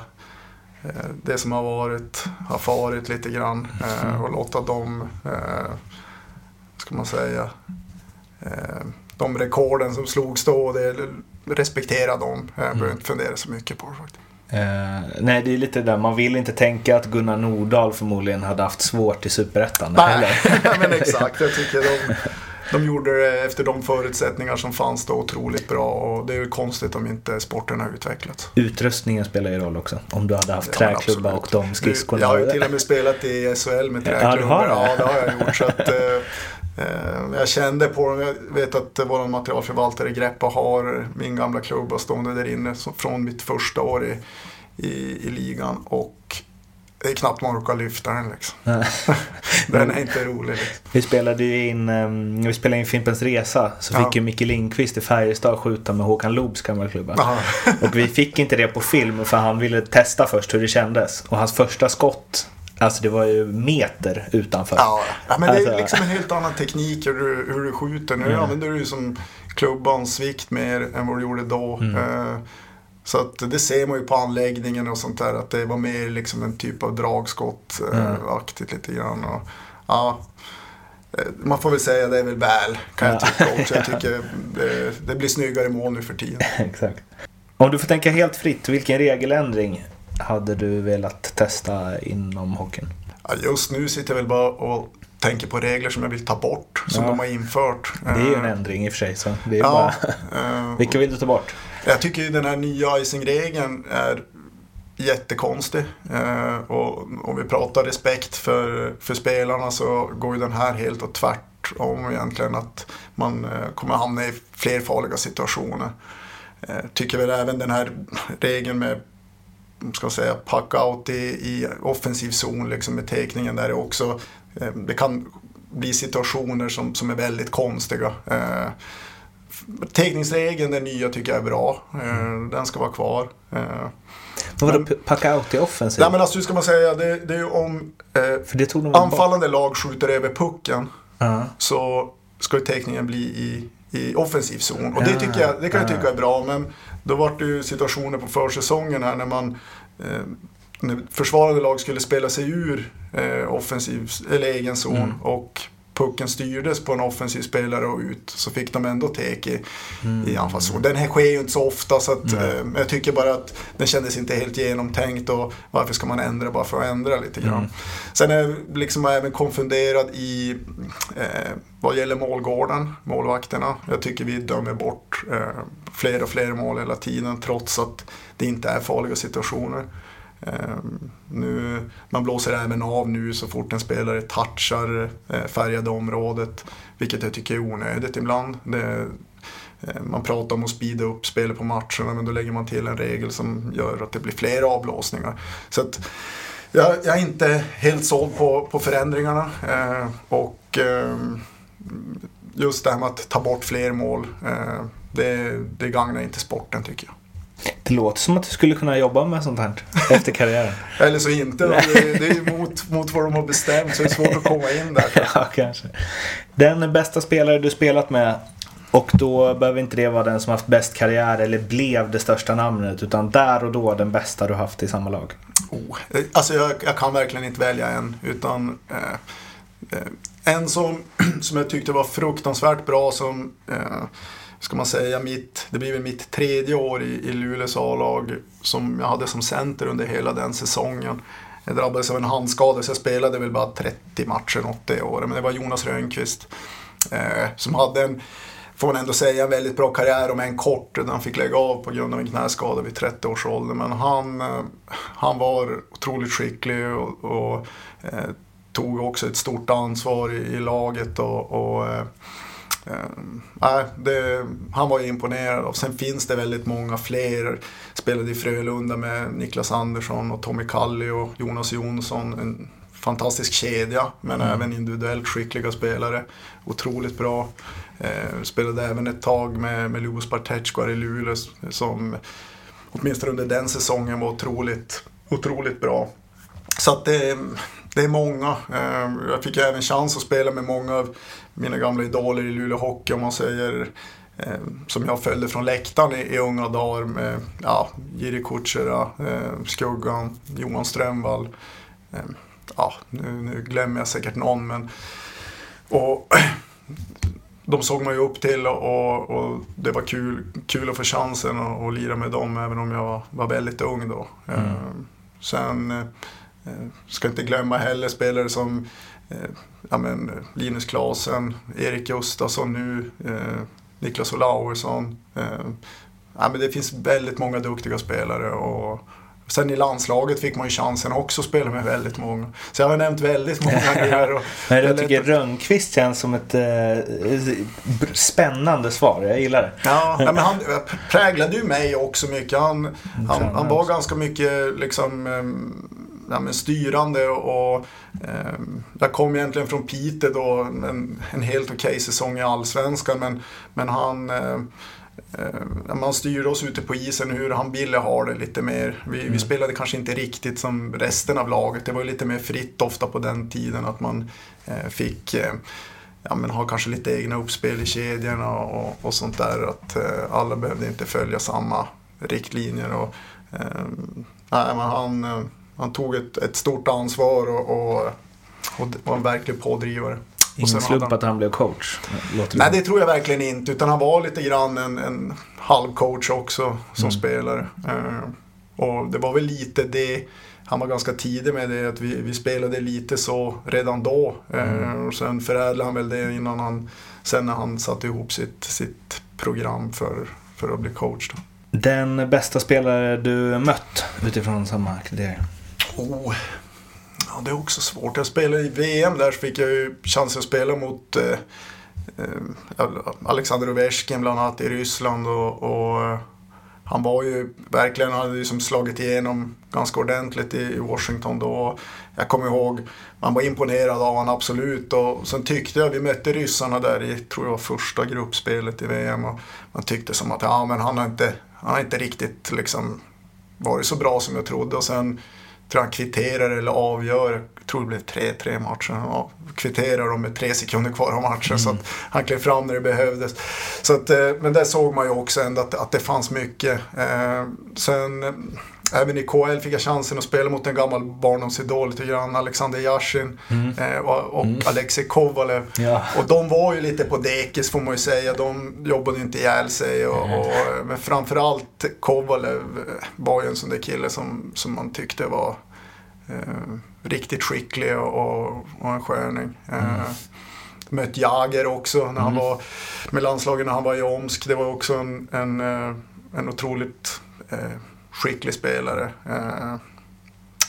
eh, det som har varit ha farit lite grann eh, och låta dem, eh, ska man säga, de rekorden som slogs då, det, respektera dem. Jag behöver inte fundera så mycket på det faktiskt. Eh, nej, det är lite där. Man vill inte tänka att Gunnar Nordahl förmodligen hade haft svårt i Superettan. Nej, men exakt. Jag tycker de, de gjorde det efter de förutsättningar som fanns då otroligt bra och det är ju konstigt om inte sporten har utvecklats. Utrustningen spelar ju roll också. Om du hade haft Ja, träklubba och de skridskorna. Jag har ju till och med spelat i SHL med träklubbor. det? Ja, det har jag gjort. Så att, eh, eh, jag kände på dem. Jag vet att vår materialförvaltare Greppa har min gamla klubba stående där inne från mitt första år i, i, i ligan. Och det är knappt man orkar lyfta den liksom. den är inte rolig. Liksom. Vi spelade ju in, um, vi spelade in Fimpens Resa så Ja. fick ju Micke Lindqvist i Färjestad skjuta med Håkan Loobs gamla klubba. Och vi fick inte det på film för han ville testa först hur det kändes. Och hans första skott, alltså det var ju meter utanför. Ja, ja, men det Alltså- är liksom en helt annan teknik hur du, hur du skjuter. Nu Mm. använder du ju som klubbans vikt mer än vad du gjorde då. Mm. Eh, Så att det ser man ju på anläggningen och sånt där att det var mer liksom en typ av dragskott-aktigt lite grann. Och, ja, eh, man får väl säga det är väl väl kan jag Ja. tycka också. Jag tycker det, det blir snyggare mål nu för tiden. Exakt. Om du får tänka helt fritt, vilken regeländring hade du velat testa inom hockeyn? Ja, just nu sitter jag väl bara och tänker på regler som jag vill ta bort. Som Ja. de har infört. Det är ju en Eh, ändring i och för sig. Så det är Ja, bara... eh, Vilka vill du ta bort? Jag tycker ju den här nya icing-regeln är jättekonstig. Eh, och om vi pratar respekt för, för spelarna så går ju den här helt och tvärtom egentligen att man eh, kommer hamna i fler farliga situationer. Eh, tycker väl även den här regeln med ska säga, pack out i, i offensiv zon liksom med tekningen där är också eh, det kan bli situationer som, som är väldigt konstiga. Eh, Teckningsregeln, den nya, tycker jag är bra. Eh, Den ska vara kvar. Eh, Men- det? Packa out i offensiv? Nej men alltså hur ska man säga, det, det är ju om eh, anfallande lag skjuter över pucken Ja. så ska ju teckningen bli i, i offensiv zon. Och det, tycker jag, det kan jag ja. tycka är bra. Men då var det ju situationer på försäsongen här när man eh, när försvarande lag skulle spela sig ur eh, offensiv, eller egen zon Mm. och pucken styrdes på en offensiv spelare och ut så fick de ändå tek i, i anfallszon. Den här sker ju inte så ofta så att, Mm. Eh, jag tycker bara att den kändes inte helt genomtänkt och varför ska man ändra bara för att ändra lite grann. Mm. Sen är jag liksom även konfunderad i eh, vad gäller målgården, målvakterna. Jag tycker vi dömer bort eh, fler och fler mål hela tiden trots att det inte är farliga situationer. Ehm, nu, man blåser även av nu så fort en spelare touchar eh, färgade området, vilket jag tycker är onödigt ibland. Det, eh, man pratar om att speeda upp spelet på matcherna men då lägger man till en regel som gör att det blir fler avblåsningar. Så att, jag, jag är inte helt såld på, på förändringarna. Eh, och eh, just det här med att ta bort fler mål, eh, det, det gagnar inte sporten tycker jag. Det låter som att du skulle kunna jobba med sånt här efter karriären. Eller så inte, det är ju mot, mot vad de har bestämt så det är svårt att komma in där. ja, kanske. Den bästa spelare du spelat med och då behöver inte det vara den som haft bäst karriär eller blev det största namnet utan där och då den bästa du haft i samma lag. Oh, eh, alltså jag, jag kan verkligen inte välja en. Utan eh, eh, en som, som jag tyckte var fruktansvärt bra som, eh, ska man säga, mitt, det blir väl mitt tredje år i, i Luleås A-lag som jag hade som center under hela den säsongen. jag drabbades av en handskada så jag spelade väl bara 30 matcher något det året. Men det var Jonas Rönnqvist eh, som hade en, får man ändå säga, en väldigt bra karriär om en kort. Där han fick lägga av på grund av en knäskada vid 30 års ålder. Men han, eh, han var otroligt skicklig och, och eh, tog också ett stort ansvar i, i laget. och, och eh, Eh, det, han var imponerad och sen finns det väldigt många fler. Spelade i Frölunda med Niklas Andersson och Tommy Kalli och Jonas Jonsson. En fantastisk kedja men mm. även individuellt skickliga spelare. Otroligt bra. Eh, spelade även ett tag med, med Lubos Bartetskvar i Luleå som åtminstone under den säsongen var otroligt, otroligt bra. Så att det, det är många. Eh, jag fick även chans att spela med många av mina gamla idoler i Luleå Hockey om man säger. Eh, som jag följde från läktaren i, i unga dagar med ja, Jiri Kutsera, eh, Skuggan, Johan Strömvall. Eh, ja, nu, nu, glömmer jag säkert någon men... Och, de såg man ju upp till och, och, och, det var kul, kul att få chansen att, att lira med dem även om jag var, väldigt ung då. Mm. Sen ska inte glömma heller spelare som ja, men, Linus Klasen, Erik Gustafsson nu, eh, Niklas Olaursson. Eh, ja, men det finns väldigt många duktiga spelare. Och, Sen i landslaget fick man ju chansen också att spela med väldigt många. Så jag har nämnt väldigt många grejer. Och men jag tycker Rönnqvist känns som ett eh, spännande svar. Jag gillar det. Ja, men han präglade ju mig också mycket. Han, han, han var ganska mycket liksom ja, men styrande och eh, jag kom egentligen från Piteå då, en, en helt okej okay säsong i Allsvenskan men, men han eh, eh, man styrde oss ute på isen hur han ville ha det lite mer. Vi, mm. vi, spelade kanske inte riktigt som resten av laget. Det var lite mer fritt ofta på den tiden att man eh, fick eh, ja, men ha kanske lite egna uppspel i kedjorna och, och sånt där. Att eh, alla behövde inte följa samma riktlinjer. Och, nej, men han, han tog ett, ett stort ansvar och, och, och var en verklig pådrivare. Ingen slump han... att han blev coach? Låter Nej, det tror jag verkligen inte. Utan han var lite grann en, en halvcoach också som mm. spelare. Uh, och det var väl lite det, han var ganska tidig med det, att vi, vi spelade lite så redan då. Uh, mm. och sen förädlade han väl det innan han, sen när han satte ihop sitt, sitt program för, för att bli coach. Då. Den bästa spelare du mött utifrån samma kriterier? Oh. Ja, det är också svårt. Jag spelade i VM där så fick jag ju chansen att spela mot eh, eh, Alexander Ovechkin bland annat i Ryssland. Och, och eh, han var ju verkligen, han hade liksom slagit igenom ganska ordentligt i Washington då. Jag kommer ihåg, man var imponerad av honom absolut. Och sen tyckte jag, vi mötte ryssarna där i, tror jag första gruppspelet i VM. Och man tyckte som att, ja men han har inte, han har inte riktigt liksom varit så bra som jag trodde. Och sen tror han kvitterar eller avgör, tror det blev 3-3 matchen. Ja, kvitterar de med tre sekunder kvar av matchen mm. så att han klev fram när det behövdes. Så att, eh, men där såg man ju också ändå att, att det fanns mycket. Eh, sen Även i KL fick jag chansen att spela mot en gammal barndomsidol lite grann, Alexander Yashin mm. eh, och, och mm. Alexei Kovalev. Ja. Och de var ju lite på dekis får man ju säga. De jobbade inte ihjäl sig. Och, mm. och, men framförallt Kovalev var ju en sån där kille som, som man tyckte var eh, riktigt skicklig och, och en sköning. Eh, mm. Mött Jager också när han mm. var med landslaget när han var i Omsk. Det var också en, en, eh, en otroligt eh, skicklig spelare. Eh,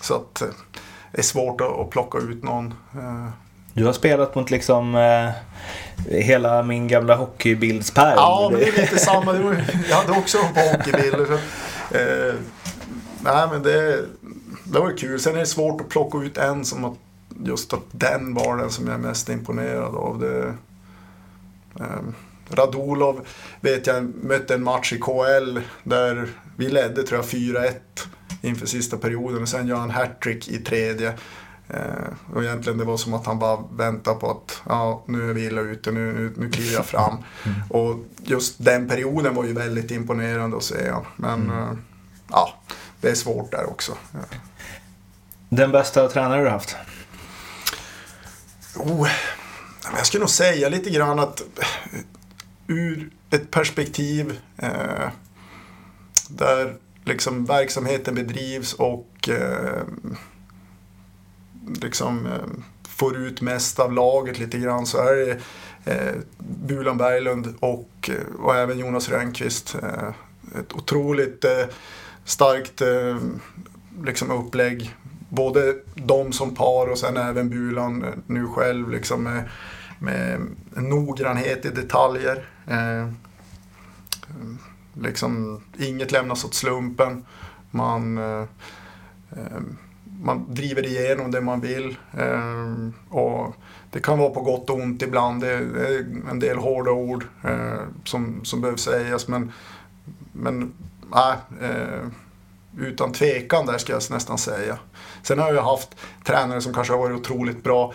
så att eh, det är svårt att plocka ut någon. Eh. Du har spelat mot liksom eh, hela min gamla hockeybildspärm. Ja, men det är lite samma. Jag hade också hockeybilder. Eh, nej, men det, det var kul. Sen är det svårt att plocka ut en som att just att den var den som jag är mest imponerad av. Det, eh, Radulov vet jag mötte en match i KL där vi ledde tror jag 4-1 inför sista perioden och sen gör han hattrick i tredje. Eh, och egentligen det var som att han bara väntade på att ja, nu är vi illa ute, nu, nu, nu kliver jag fram. Mm. Och just den perioden var ju väldigt imponerande att se. Men mm. eh, ja, det är svårt där också. Den bästa tränare du haft? Oh, jag skulle nog säga lite grann att eh, ur ett perspektiv eh, där liksom verksamheten bedrivs och eh, liksom eh, får ut mest av laget lite grann så är det eh, Bulan Berglund och, eh, och även Jonas Rönnqvist. Eh, ett otroligt eh, starkt eh, liksom upplägg. Både de som par och sen även Bulan eh, nu själv liksom med, med noggrannhet i detaljer. Eh, liksom inget lämnas åt slumpen. Man, eh, eh, man driver igenom det man vill. Eh, och det kan vara på gott och ont ibland. Det är en del hårda ord eh, som, som behöver sägas. Men, men nej, eh, utan tvekan där ska jag nästan säga. Sen har jag haft tränare som kanske har varit otroligt bra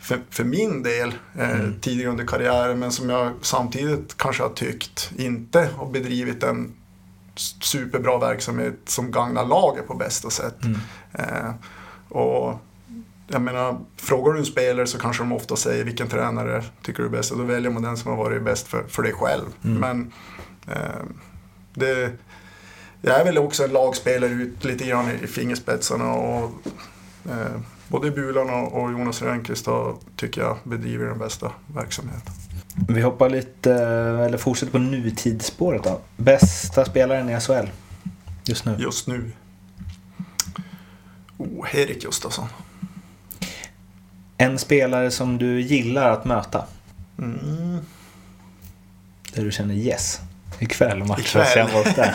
för, för min del eh, tidigare under karriären men som jag samtidigt kanske har tyckt inte har bedrivit en superbra verksamhet som gagnar laget på bästa sätt. Eh, och jag menar, frågar du en spelare så kanske de ofta säger vilken tränare tycker du är bäst och då väljer man den som har varit bäst för, för dig själv. Men eh, det, jag är väl också en lagspelare ut lite grann i fingerspetsarna och eh, både Bulan och, och Jonas Rönnqvist har, tycker jag bedriver den bästa verksamheten. Vi hoppar lite, eller fortsätter på nutidsspåret då. Bästa spelaren i SHL just nu? Just nu. Oh, Erik Gustafsson. En spelare som du gillar att möta? Mm. Där du känner yes. Ikväll matchen Ikväll. sen borta.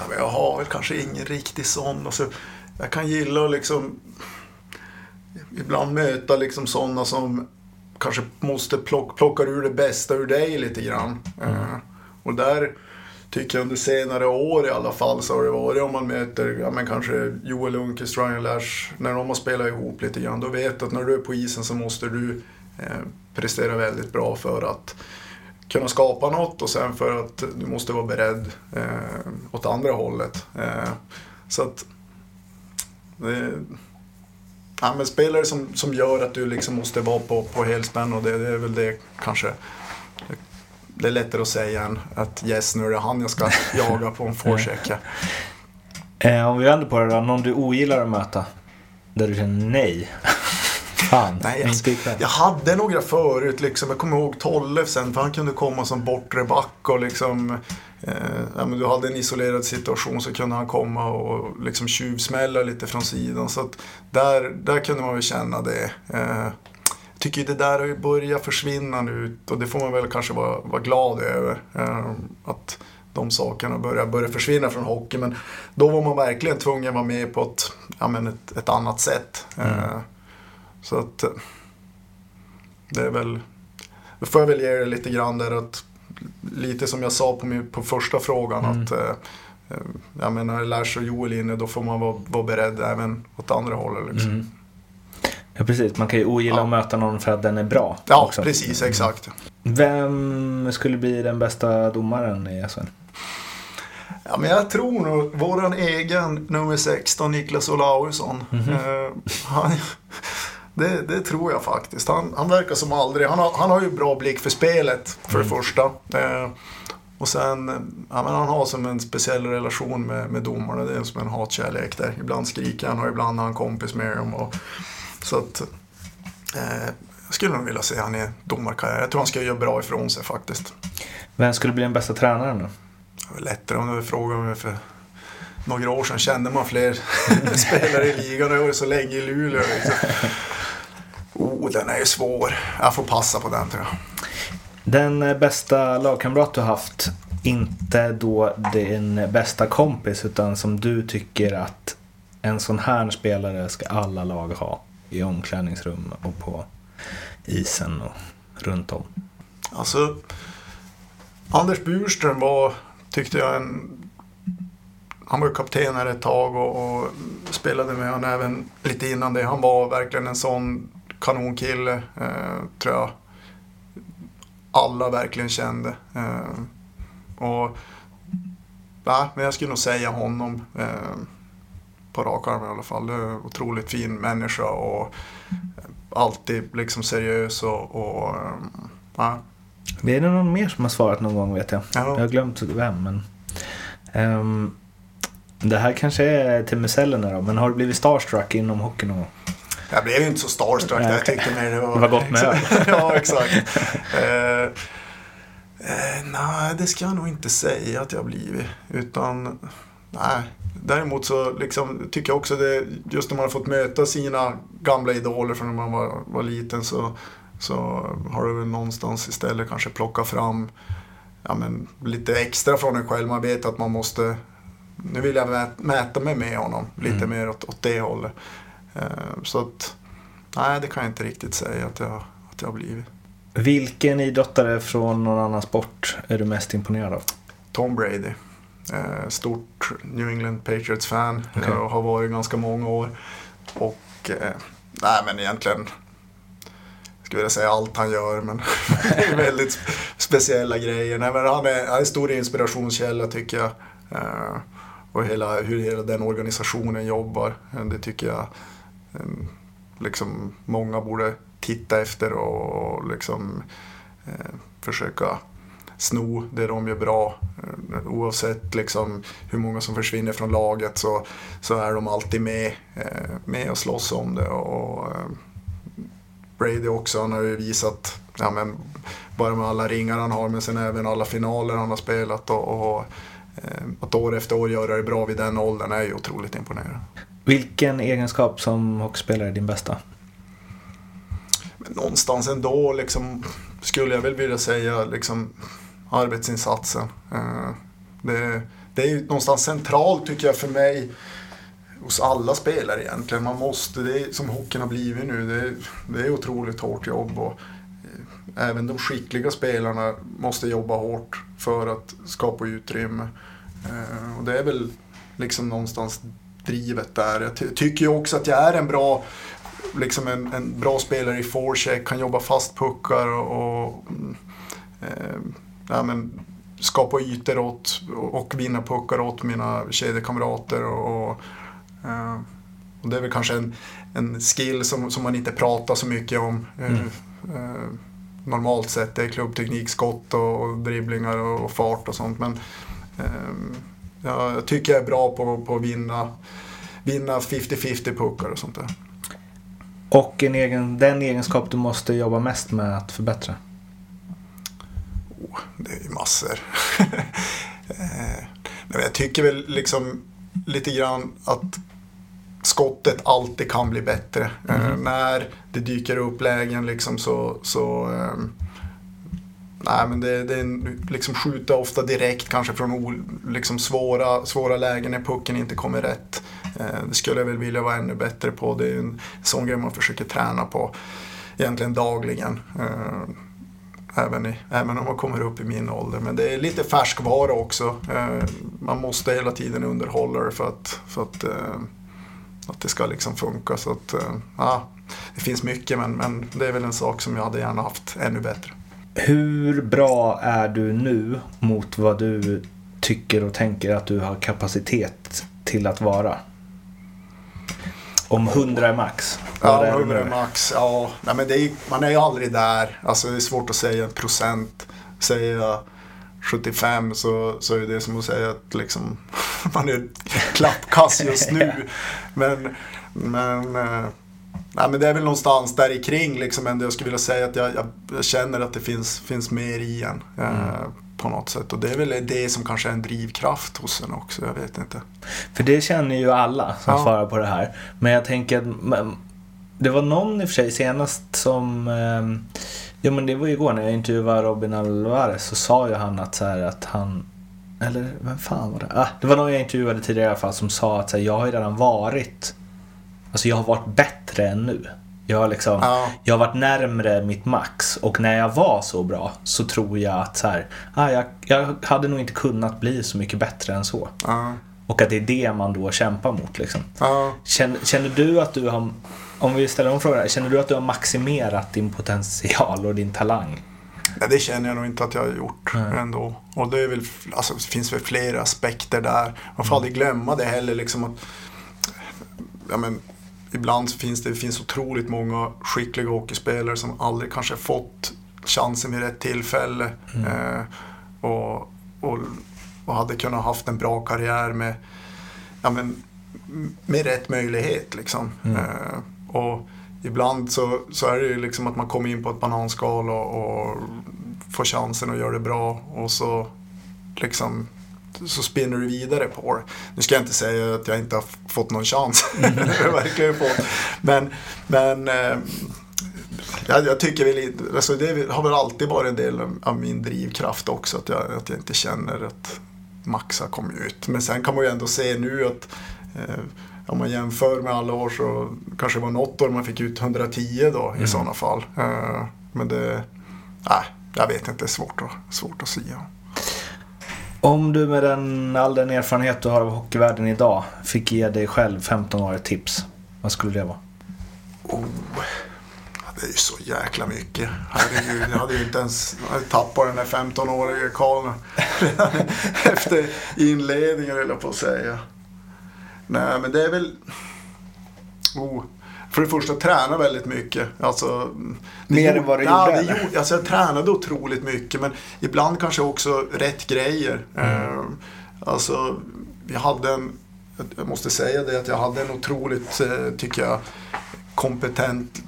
Ja, men jag har väl kanske ingen riktig sån. Och så, jag kan gilla att liksom ibland möta liksom sådana som kanske måste plocka, plocka ur det bästa ur dig lite grann. Eh, och där tycker jag under senare år i alla fall så har det varit om man möter ja, men kanske Joel Lundqvist, Ryan Lash, när de har spelat ihop lite grann. Då vet du att när du är på isen så måste du eh, prestera väldigt bra för att kunna skapa något och sen för att du måste vara beredd eh, åt andra hållet. Eh, så att det, ja, men spelare som, som gör att du liksom måste vara på, på helspänn och det, det är väl det kanske. Det är lättare att säga än att yes, nu är det han jag ska jaga på en forecheck. eh, om vi vänder på det då. Någon du ogillar att möta? Där du känner nej. Fan, Nej, ikväll. jag hade några förut. Liksom. Jag kommer ihåg Tollefsen, för han kunde komma som bortre back och liksom, eh, ja, men du hade en isolerad situation så kunde han komma och liksom tjuvsmälla lite från sidan. Så att där, där kunde man väl känna det. Eh, jag tycker det där har ju börjat försvinna nu och det får man väl kanske vara, vara glad över. Eh, att de sakerna börjar, börjar försvinna från hockey. Men då var man verkligen tvungen att vara med på ett, ja, men ett, ett annat sätt. Eh, så att eh, det är väl, då får jag väl ge det lite grann där att lite som jag sa på, min, på första frågan att eh, eh, jag menar Lars och Joel inne då får man vara, vara beredd även åt andra hållet. Liksom. Mm. Ja, precis. Man kan ju ogilla Ja. att möta någon för att den är bra. Ja, också. precis, exakt. Vem skulle bli den bästa domaren i SHL? Ja, men jag tror nog våran egen nummer 16, Niklas Olausson. eh, han, det, det tror jag faktiskt. Han, han verkar som aldrig. Han har, han har ju bra blick för spelet för det första. Eh, och sen, eh, ja, men han har som en speciell relation med, med domarna. Det är som en hatkärlek där. Ibland skriker han och ibland har han kompis med dem. Och, så att, eh, jag skulle nog vilja se han i domarkarriär. Jag tror han ska göra bra ifrån sig faktiskt. Vem skulle bli den bästa tränaren då? Det var lättare om du frågade mig för några år sedan. Kände man fler spelare i ligan. Jag har varit så länge i Luleå. Liksom. Oh, den är ju svår. Jag får passa på den tror jag. Den bästa lagkamrat du haft, inte då din bästa kompis utan som du tycker att en sån här spelare ska alla lag ha i omklädningsrum och på isen och runt om. Alltså, Anders Burström var, tyckte jag, en... Han var ju kapten här ett tag och, och spelade med honom även lite innan det. Han var verkligen en sån kanonkille, eh, tror jag. Alla verkligen kände. Eh, och, ja, men jag skulle nog säga honom eh, på rak arm i alla fall. Det otroligt fin människa och alltid liksom seriös och, och eh, ja, Är det någon mer som har svarat någon gång vet jag? Ja. Jag har glömt vem men... ehm, det här kanske är till Musellerna då, men har du blivit starstruck inom hockey någon gång? Jag blev ju inte så starstruck där. Jag tyckte mer det var... Det var gott med ja, exakt. Eh, eh, nej, det ska jag nog inte säga att jag blivit. Utan, nej. Däremot så liksom, tycker jag också det, just när man har fått möta sina gamla idoler från när man var, var liten så, så har du väl någonstans istället kanske plockat fram ja, men, lite extra från en själv. Man vet att man måste, nu vill jag mä- mäta mig med honom lite Mm. mer åt, åt det hållet. Eh, så att, nej det kan jag inte riktigt säga att jag, att jag har blivit. Vilken idrottare från någon annan sport är du mest imponerad av? Tom Brady. Eh, stort New England Patriots-fan. Okej. Jag har varit ganska många år. Och eh, nej men egentligen skulle vilja säga allt han gör men väldigt spe- speciella grejer. Nej, men han, är, han är en stor inspirationskälla tycker jag. Eh, och hela, hur hela den organisationen jobbar. Eh, Det tycker jag eh, Ehm, liksom många borde titta efter och liksom eh, försöka sno det de gör bra. Ehm, oavsett liksom hur många som försvinner från laget så, så är de alltid med, eh, med och slåss om det. Och, eh, Brady också, han har ju visat, ja, men, bara med alla ringar han har men sen även alla finaler han har spelat och, och att år efter år göra det bra vid den åldern är ju otroligt imponerande. Vilken egenskap som hockeyspelare är din bästa? Men någonstans ändå liksom, skulle jag väl vilja säga liksom, arbetsinsatsen. Eh, det, det är ju någonstans centralt tycker jag för mig hos alla spelare egentligen. Man måste, det är, som hockeyn har blivit nu, det är, det är otroligt hårt jobb. Och, eh, även de skickliga spelarna måste jobba hårt för att skapa utrymme. Eh, och det är väl liksom någonstans drivet där. Jag ty- tycker ju också att jag är en bra liksom en, en bra spelare i forecheck, kan jobba fast puckar och, och mm, eh, ja, men, skapa ytor åt och vinna puckar åt mina kedjekamrater. Och, eh, och det är väl kanske en, en skill som, som man inte pratar så mycket om. Eh, eh, normalt sett, det är klubbteknik, skott och, och dribblingar och, och fart och sånt. Men jag tycker jag är bra på, på att vinna, vinna 50-50 puckar och sånt där. Och en egen, den egenskap du måste jobba mest med att förbättra? Oh, det är ju massor. Eh, Men jag tycker väl liksom lite grann att skottet alltid kan bli bättre. Eh, när det dyker upp lägen liksom så, så ehm, Nej men det, det är en, liksom skjuta ofta direkt kanske från o, liksom svåra, svåra lägen när pucken inte kommer rätt. Eh, det skulle jag väl vilja vara ännu bättre på. Det är en sån grej man försöker träna på egentligen dagligen. Eh, även, i, även om man kommer upp i min ålder. Men det är lite färskvara också. Eh, man måste hela tiden underhålla det för att, för att, eh, att det ska liksom funka. Så att, eh, ja, det finns mycket men, men det är väl en sak som jag hade gärna haft ännu bättre. Hur bra är du nu mot vad du tycker och tänker att du har kapacitet till att vara? Om 100 är max. Ja, är du 100 nu? max. Ja, nej, men det är, man är ju aldrig där. Alltså, det är svårt att säga en procent. Säger jag 75 så, så är det som att säga att liksom, man är klappkass just nu. Men, men, eh, nej, men det är väl någonstans där i kring liksom ändå jag skulle vilja säga att jag, jag, jag känner att det finns, finns mer i en. Eh, på något sätt. Och det är väl det som kanske är en drivkraft hos en också. Jag vet inte. För det känner ju alla som Ja. svarar på det här. Men jag tänker att men, det var någon i och för sig senast som... ehm, ja men det var ju igår när jag intervjuade Robin Alvarez så sa ju han att så här att han... Eller vem fan var det? Ah, det var någon jag intervjuade tidigare i alla fall som sa att så här, jag har ju redan varit... Alltså jag har varit bättre än nu. Jag har liksom... Ja. Jag har varit närmre mitt max och när jag var så bra så tror jag att så här, ah, jag, jag hade nog inte kunnat bli så mycket bättre än så. Ja, Och att det är det man då kämpar mot liksom. ja. Känner, känner du att du har, om vi ställer om frågan, känner du att du har maximerat din potential och din talang? Ja, det känner jag nog inte att jag har gjort ändå. Och det, är väl, alltså, det finns väl flera aspekter där. Man får aldrig glömma det heller. Liksom att, ja, men, ibland så finns det finns otroligt många skickliga hockeyspelare som aldrig kanske fått chansen vid rätt tillfälle. Eh, och, och, och hade kunnat haft en bra karriär med, ja, men, med rätt möjlighet. Liksom. Eh, och ibland så, så är det ju liksom att man kommer in på ett bananskal och, och får chansen att göra det bra och så liksom så spinner du vidare på det. Nu ska jag inte säga att jag inte har fått någon chans. det jag verkligen fått. Men, men eh, jag, jag tycker väl, alltså det har väl alltid varit en del av min drivkraft också. Att jag, att jag inte känner att max har kommit ut. Men sen kan man ju ändå se nu att eh, om man jämför med alla år så kanske det var något år man fick ut 110 då Mm. i sådana fall. Eh, men det, nej, jag vet inte, det är svårt att, svårt att säga. Om du med den, all den erfarenhet du har av hockeyvärlden idag fick ge dig själv 15 år ett tips, vad skulle det vara? Oh, det är ju så jäkla mycket. Herregud, jag hade ju inte ens tappat den där 15-årige Karl redan efter inledningen höll jag på att säga. Nej, men det är väl... Oh. För det första träna väldigt mycket. Alltså, Mer än gjorde- vad du ja, gjorde, det gjorde, alltså Jag tränade otroligt mycket men ibland kanske också rätt grejer. Mm. Eh, alltså, jag hade en... Jag måste säga det att jag hade en otroligt, eh, tycker jag, kompetent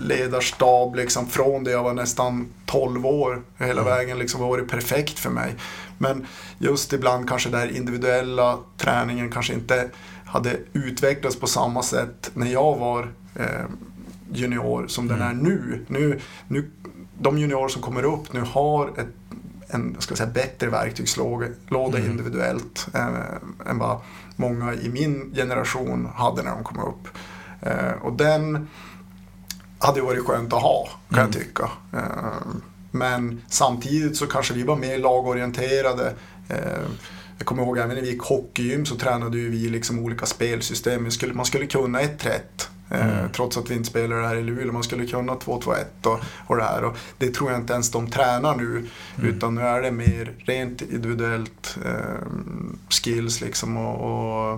ledarstab liksom från det jag var nästan 12 år. Hela vägen liksom var det perfekt för mig. Men just ibland kanske den individuella träningen kanske inte hade utvecklats på samma sätt när jag var junior som den är nu. nu, nu de juniorer som kommer upp nu har ett, en ska säga, bättre verktygslåda låda individuellt eh, än vad många i min generation hade när de kom upp. Eh, och den hade ju varit skönt att ha, kan jag tycka. Eh, men samtidigt så kanske vi var mer lagorienterade. Eh, jag kommer ihåg även när vi gick hockeygym så tränade vi liksom olika spelsystem. Vi skulle, man skulle kunna ett rätt. Eh, Trots att vi inte spelar här i Luleå. Man skulle kunna 2-2-1 och, och det här. Och det tror jag inte ens de tränar nu. Utan nu är det mer rent individuellt eh, skills liksom. Och, och,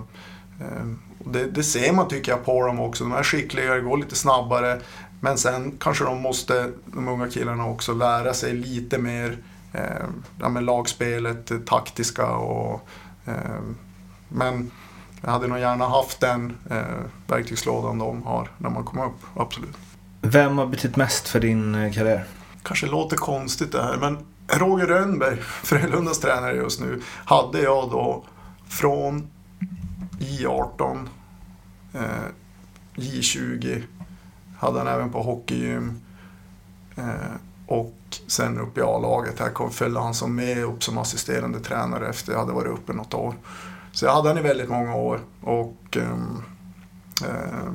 eh, det, det ser man tycker jag på dem också. De är skickligare, går lite snabbare. Men sen kanske de måste, de unga killarna också, lära sig lite mer eh, ja, med lagspelet, det taktiska och eh, men jag hade nog gärna haft den eh, verktygslådan de har när man kommer upp, absolut. Vem har betytt mest för din eh, karriär? Kanske låter konstigt det här, men Roger Rönnberg, Frölundas tränare just nu, hade jag då från J18, eh, J20, hade han även på hockeygym eh, och sen upp i A-laget. Här kom, följde han som med upp som assisterande tränare efter jag hade varit uppe något år. Så jag hade han i väldigt många år och ehm, eh,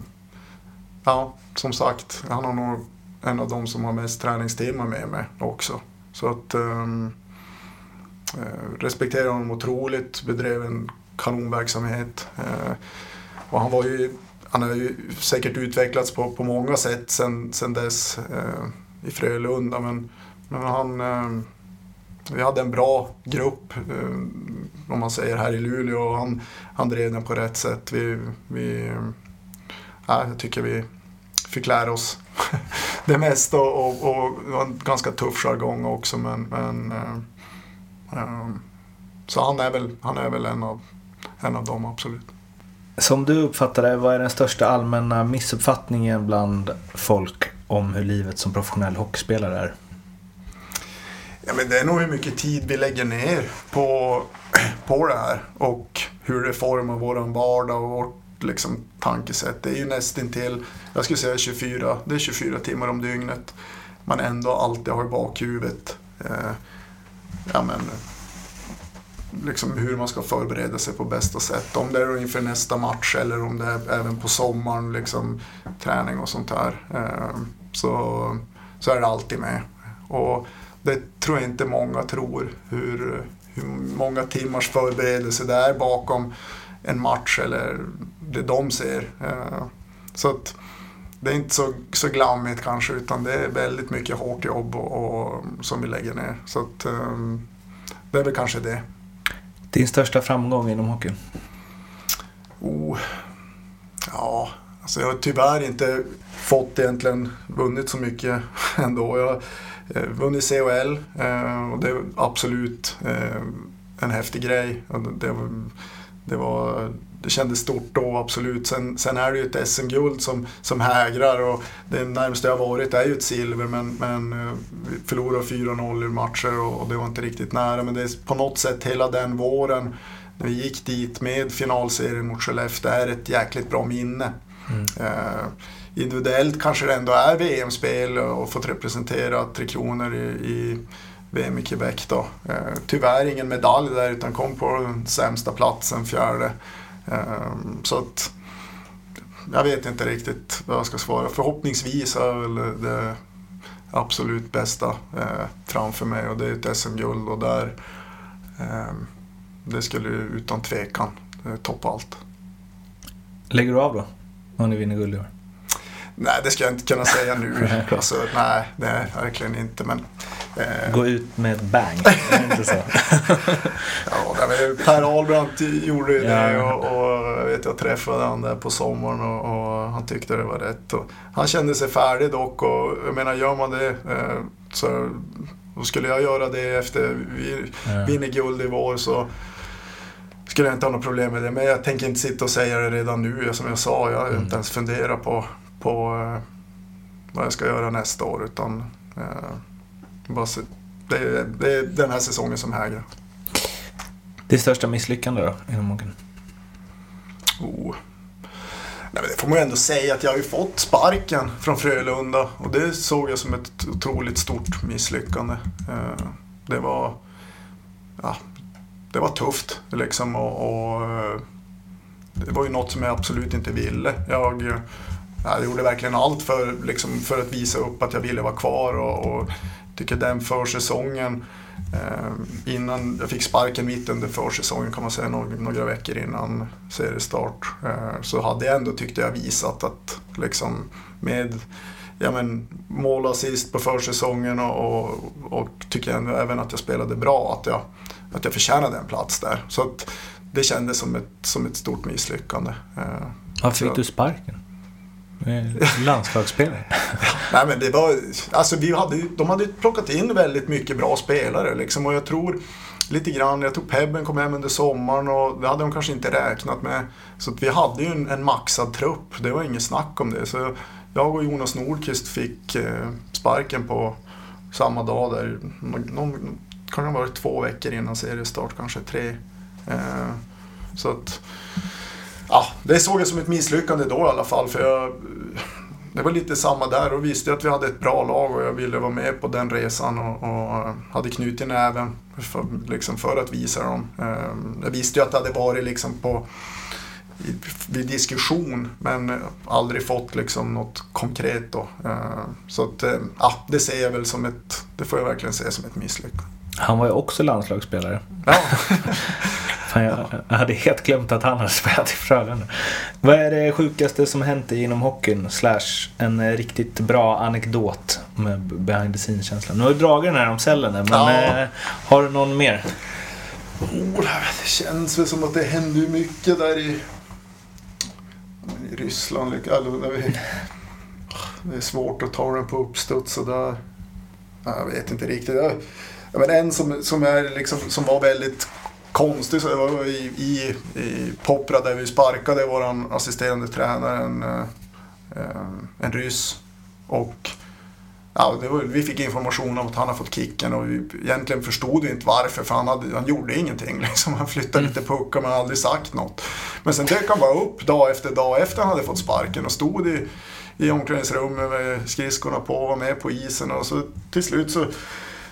ja, som sagt, han har nog en av de som har mest träningstimmar med mig också. Så att ehm, eh, respekterar honom otroligt, bedrev en kanonverksamhet. Eh, och han var ju, han har ju säkert utvecklats på, på många sätt sen, sen dess eh, i Frölunda. Men, men han, eh, vi hade en bra grupp, eh, om man säger här i Luleå. Och han, han drev den på rätt sätt. Vi, vi, ja, jag tycker vi fick lära oss det mesta och, och, och det var en ganska tuff jargong också. Men, men, eh, eh, så han är väl, han är väl en, av, en av dem, absolut. Som du uppfattar det, vad är den största allmänna missuppfattningen bland folk om hur livet som professionell hockeyspelare är? Ja, men det är nog hur mycket tid vi lägger ner på, på det här och hur det formar vår vardag och vårt liksom, tankesätt. Det är ju nästintill, jag skulle säga 24, det är 24 timmar om dygnet. Man ändå alltid har i bakhuvudet eh, ja, men, liksom hur man ska förbereda sig på bästa sätt. Om det är inför nästa match eller om det är även på sommaren, liksom, träning och sånt där, Eh, så, så är det alltid med. Och det tror jag inte många tror, hur, hur många timmars förberedelse det är bakom en match eller det de ser. Eh, Så att det är inte så, så glammigt kanske utan det är väldigt mycket hårt jobb och, och, som vi lägger ner. Så att, eh, det är väl kanske det. Din största framgång inom hockeyn? Oh, ja, alltså jag har tyvärr inte fått egentligen vunnit så mycket ändå. Jag vunnit CHL eh, och det är absolut eh, en häftig grej. Och Det, det, var, det kändes stort då, absolut. Sen, sen är det ju ett SM-guld som, som hägrar och det närmaste jag varit är ju ett silver men, men eh, vi förlorade 4-0 i matcher och, och det var inte riktigt nära. Men det är på något sätt hela den våren när vi gick dit med finalserien mot Skellefteå är ett jäkligt bra minne. Eh, individuellt kanske det ändå är VM-spel och fått representera Tre Kronor i, i VM i Quebec då. Eh, tyvärr ingen medalj där utan kom på den sämsta platsen, fjärde. Eh, så att jag vet inte riktigt vad jag ska svara. Förhoppningsvis är väl det absolut bästa eh, framför mig och det är ett SM-guld och där eh, det skulle utan tvekan eh, toppa allt. Lägger du av då? Om ni vinner guld i år? Nej, det ska jag inte kunna säga nu. alltså, nej, nej, verkligen inte. Men, eh, Gå ut med ett bang. Är det inte så? ja, men Per Ahlbrandt gjorde ju det Ja. och, och vet, jag träffade han där på sommaren och, och han tyckte det var rätt. Och han kände sig färdig dock och jag menar, gör man det eh, så då skulle jag göra det efter vi Ja. vinner guld i vår så skulle jag inte ha något problem med det. Men jag tänker inte sitta och säga det redan nu. Som jag sa, jag har Mm. inte ens funderat på, på eh, vad jag ska göra nästa år. Utan eh, bara se, det, är- det är den här säsongen som hägrar. Det största misslyckande då inom hockeyn? Oh. Nej, men det får man ju ändå säga att jag har ju fått sparken från Frölunda och det såg jag som ett otroligt stort misslyckande. Eh, Det var, ja, det var tufft liksom och, och det var ju något som jag absolut inte ville. Jag, jag gjorde verkligen allt för, liksom, för att visa upp att jag ville vara kvar och, och tycker den försäsongen Eh, innan jag fick sparken mitt under försäsongen kan man säga, några, några veckor innan seriestart. Eh, så hade jag ändå, tyckte jag, visat att liksom med ja, men, mål assist på försäsongen och, och, och tycker jag även att jag spelade bra, att jag, att jag förtjänade en plats där. Så att det kändes som ett, som ett stort misslyckande. Eh, Varför fick du sparken? Eh, landslagsspelare. Nej men det var, alltså vi hade, de hade ju plockat in väldigt mycket bra spelare liksom och jag tror lite grann, jag tror Pebben kom hem under sommaren och det hade de kanske inte räknat med. Så att vi hade ju en, en maxad trupp, det var inget snack om det. Så jag och Jonas Nordqvist fick eh, sparken på samma dag där, någon, någon, kan det ha varit två veckor innan seriestart, kanske tre. Eh, så att, ja, det såg jag som ett misslyckande då i alla fall för jag det var lite samma där och visste att vi hade ett bra lag och jag ville vara med på den resan och, och hade knutit i näven för, liksom för att visa dem. Eh, Jag visste ju att det hade varit liksom på vid diskussion men aldrig fått liksom något konkret då. Eh, Så att, eh, ja, det ser jag väl som ett, det får jag verkligen se som ett misslyckande. Han var ju också landslagsspelare. Ja. Fan, jag, jag hade helt glömt att han hade spelat i Frölunda. Vad är det sjukaste som hänt inom hockeyn? Slash en riktigt bra anekdot med behind the scenes-känslan. Nu har du dragit den här om cellerna, men Ja. eh, har du någon mer? Oh, det känns väl som att det händer mycket där i, i Ryssland. vi, det är svårt att ta den på uppstuds sådär. Jag vet inte riktigt. Men en som, som, är liksom, som var väldigt konstig så det var i, i, i Popra där vi sparkade vår assisterande tränare, en, eh, eh, en ryss. Och Ja, var, vi fick information om att han har fått kicken och vi egentligen förstod vi inte varför för han, hade, han gjorde ingenting. Liksom. Han flyttade lite puckar men aldrig sagt något. Men sen dök han bara upp dag efter dag efter han hade fått sparken och stod i, i omklädningsrummet med skridskorna på och var med på isen. Och så till slut så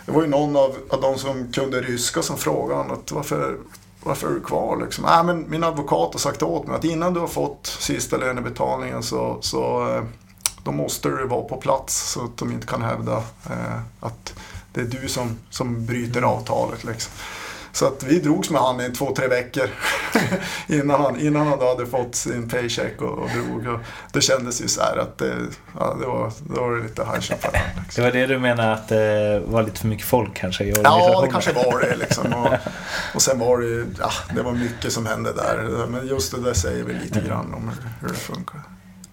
det var ju någon av, av de som kunde ryska som frågade honom att varför, varför är du kvar? Liksom. Äh, men min advokat har sagt åt mig att innan du har fått sista lönebetalningen så, så eh, då måste du vara på plats så att de inte kan hävda eh, att det är du som, som bryter avtalet. Liksom. Så att vi drogs med han i två, tre veckor innan, han, innan han då hade fått sin paycheck och, och drog. Och det kändes ju så här att det, ja, det, var, det var lite High Chaparral. Det Liksom. var det du menade att det var lite för mycket folk kanske i Ja, det kanske var det. Liksom. Och, och sen var det ja, det var mycket som hände där. Men just det där säger väl lite grann om hur, hur det funkar.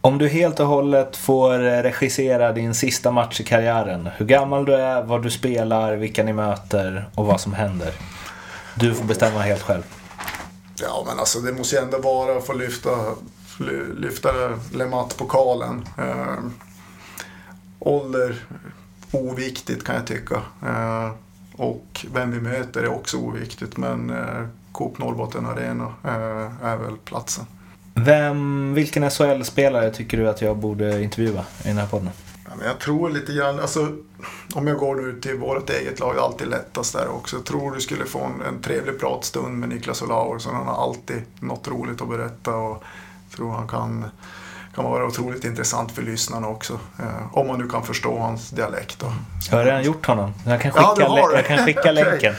Om du helt och hållet får regissera din sista match i karriären. Hur gammal du är, vad du spelar, vilka ni möter och vad som händer. Du får bestämma helt själv. Ja, men alltså det måste ju ändå vara att få lyfta, ly- lyfta Lemat-pokalen. Eh, ålder, oviktigt kan jag tycka. Eh, och vem vi möter är också oviktigt, men eh, Coop Norrbotten Arena eh, är väl platsen. Vem, vilken SHL-spelare tycker du att jag borde intervjua i den här podden? Ja, men jag tror lite grann, alltså, om jag går nu till vårt eget lag, alltid lättast där också. Jag tror du skulle få en, en trevlig pratstund med Niklas Olausson. Han har alltid något roligt att berätta och jag tror han kan, kan vara otroligt intressant för lyssnarna också. Eh, om man nu kan förstå hans dialekt. Då. Jag har redan gjort honom. Jag kan skicka, Ja, jag kan skicka Okej. länken.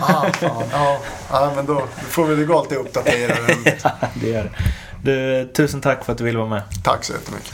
Ah, fan, ja, ja, men då får vi gå alltid uppdatera den. det gör det. Du, tusen tack för att du ville vara med. Tack så jättemycket.